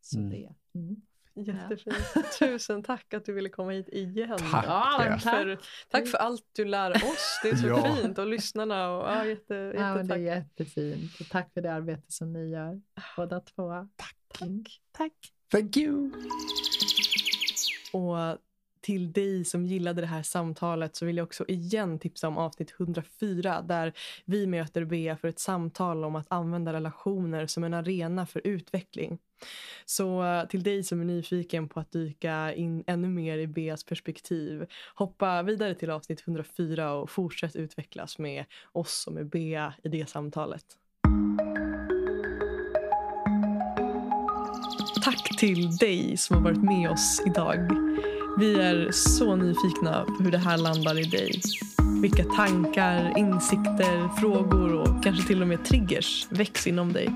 [SPEAKER 1] Så
[SPEAKER 3] Mm.
[SPEAKER 1] det. Mm.
[SPEAKER 2] Jättefint. *laughs* Tusen tack att du ville komma hit igen.
[SPEAKER 3] Tack,
[SPEAKER 1] Ja.
[SPEAKER 2] Tack för, tack för allt du lär oss. Det är så *laughs*
[SPEAKER 3] Ja.
[SPEAKER 2] fint. Och lyssnarna. Och, ja, jätte,
[SPEAKER 1] Ja, men det är jättefint. Och tack för det arbete som ni gör, båda två. Tack. Tack.
[SPEAKER 3] Thank you.
[SPEAKER 2] Och till dig som gillade det här samtalet så vill jag också igen tipsa om avsnitt 104 där vi möter Bea för ett samtal om att använda relationer som en arena för utveckling. Så eh, till dig som är nyfiken på att dyka in ännu mer i Beas perspektiv hoppa vidare till avsnitt 104 och fortsätt utvecklas med oss och med Bea i det samtalet. Tack till dig som har varit med oss idag. Vi är så nyfikna på hur det här landar i dig. Vilka tankar, insikter, frågor och kanske till och med triggers väcks inom dig.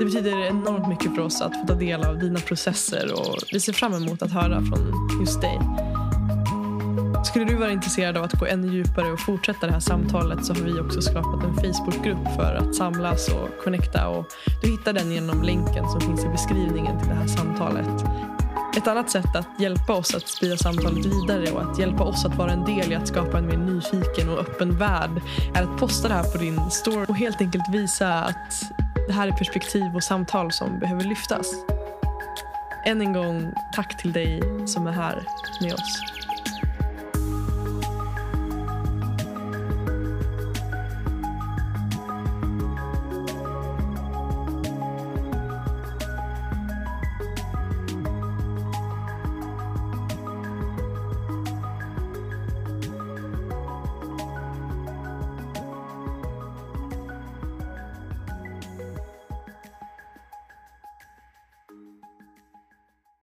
[SPEAKER 2] Det betyder enormt mycket för oss att få ta del av dina processer och vi ser fram emot att höra från just dig. Skulle du vara intresserad av att gå ännu djupare och fortsätta det här samtalet så har vi också skapat en Facebookgrupp för att samlas och connecta. Och du hittar den genom länken som finns i beskrivningen till det här samtalet. Ett annat sätt att hjälpa oss att sprida samtalet vidare och att hjälpa oss att vara en del i att skapa en mer nyfiken och öppen värld är att posta det här på din story och helt enkelt visa att det här är perspektiv och samtal som behöver lyftas. Än en gång, tack till dig som är här med oss.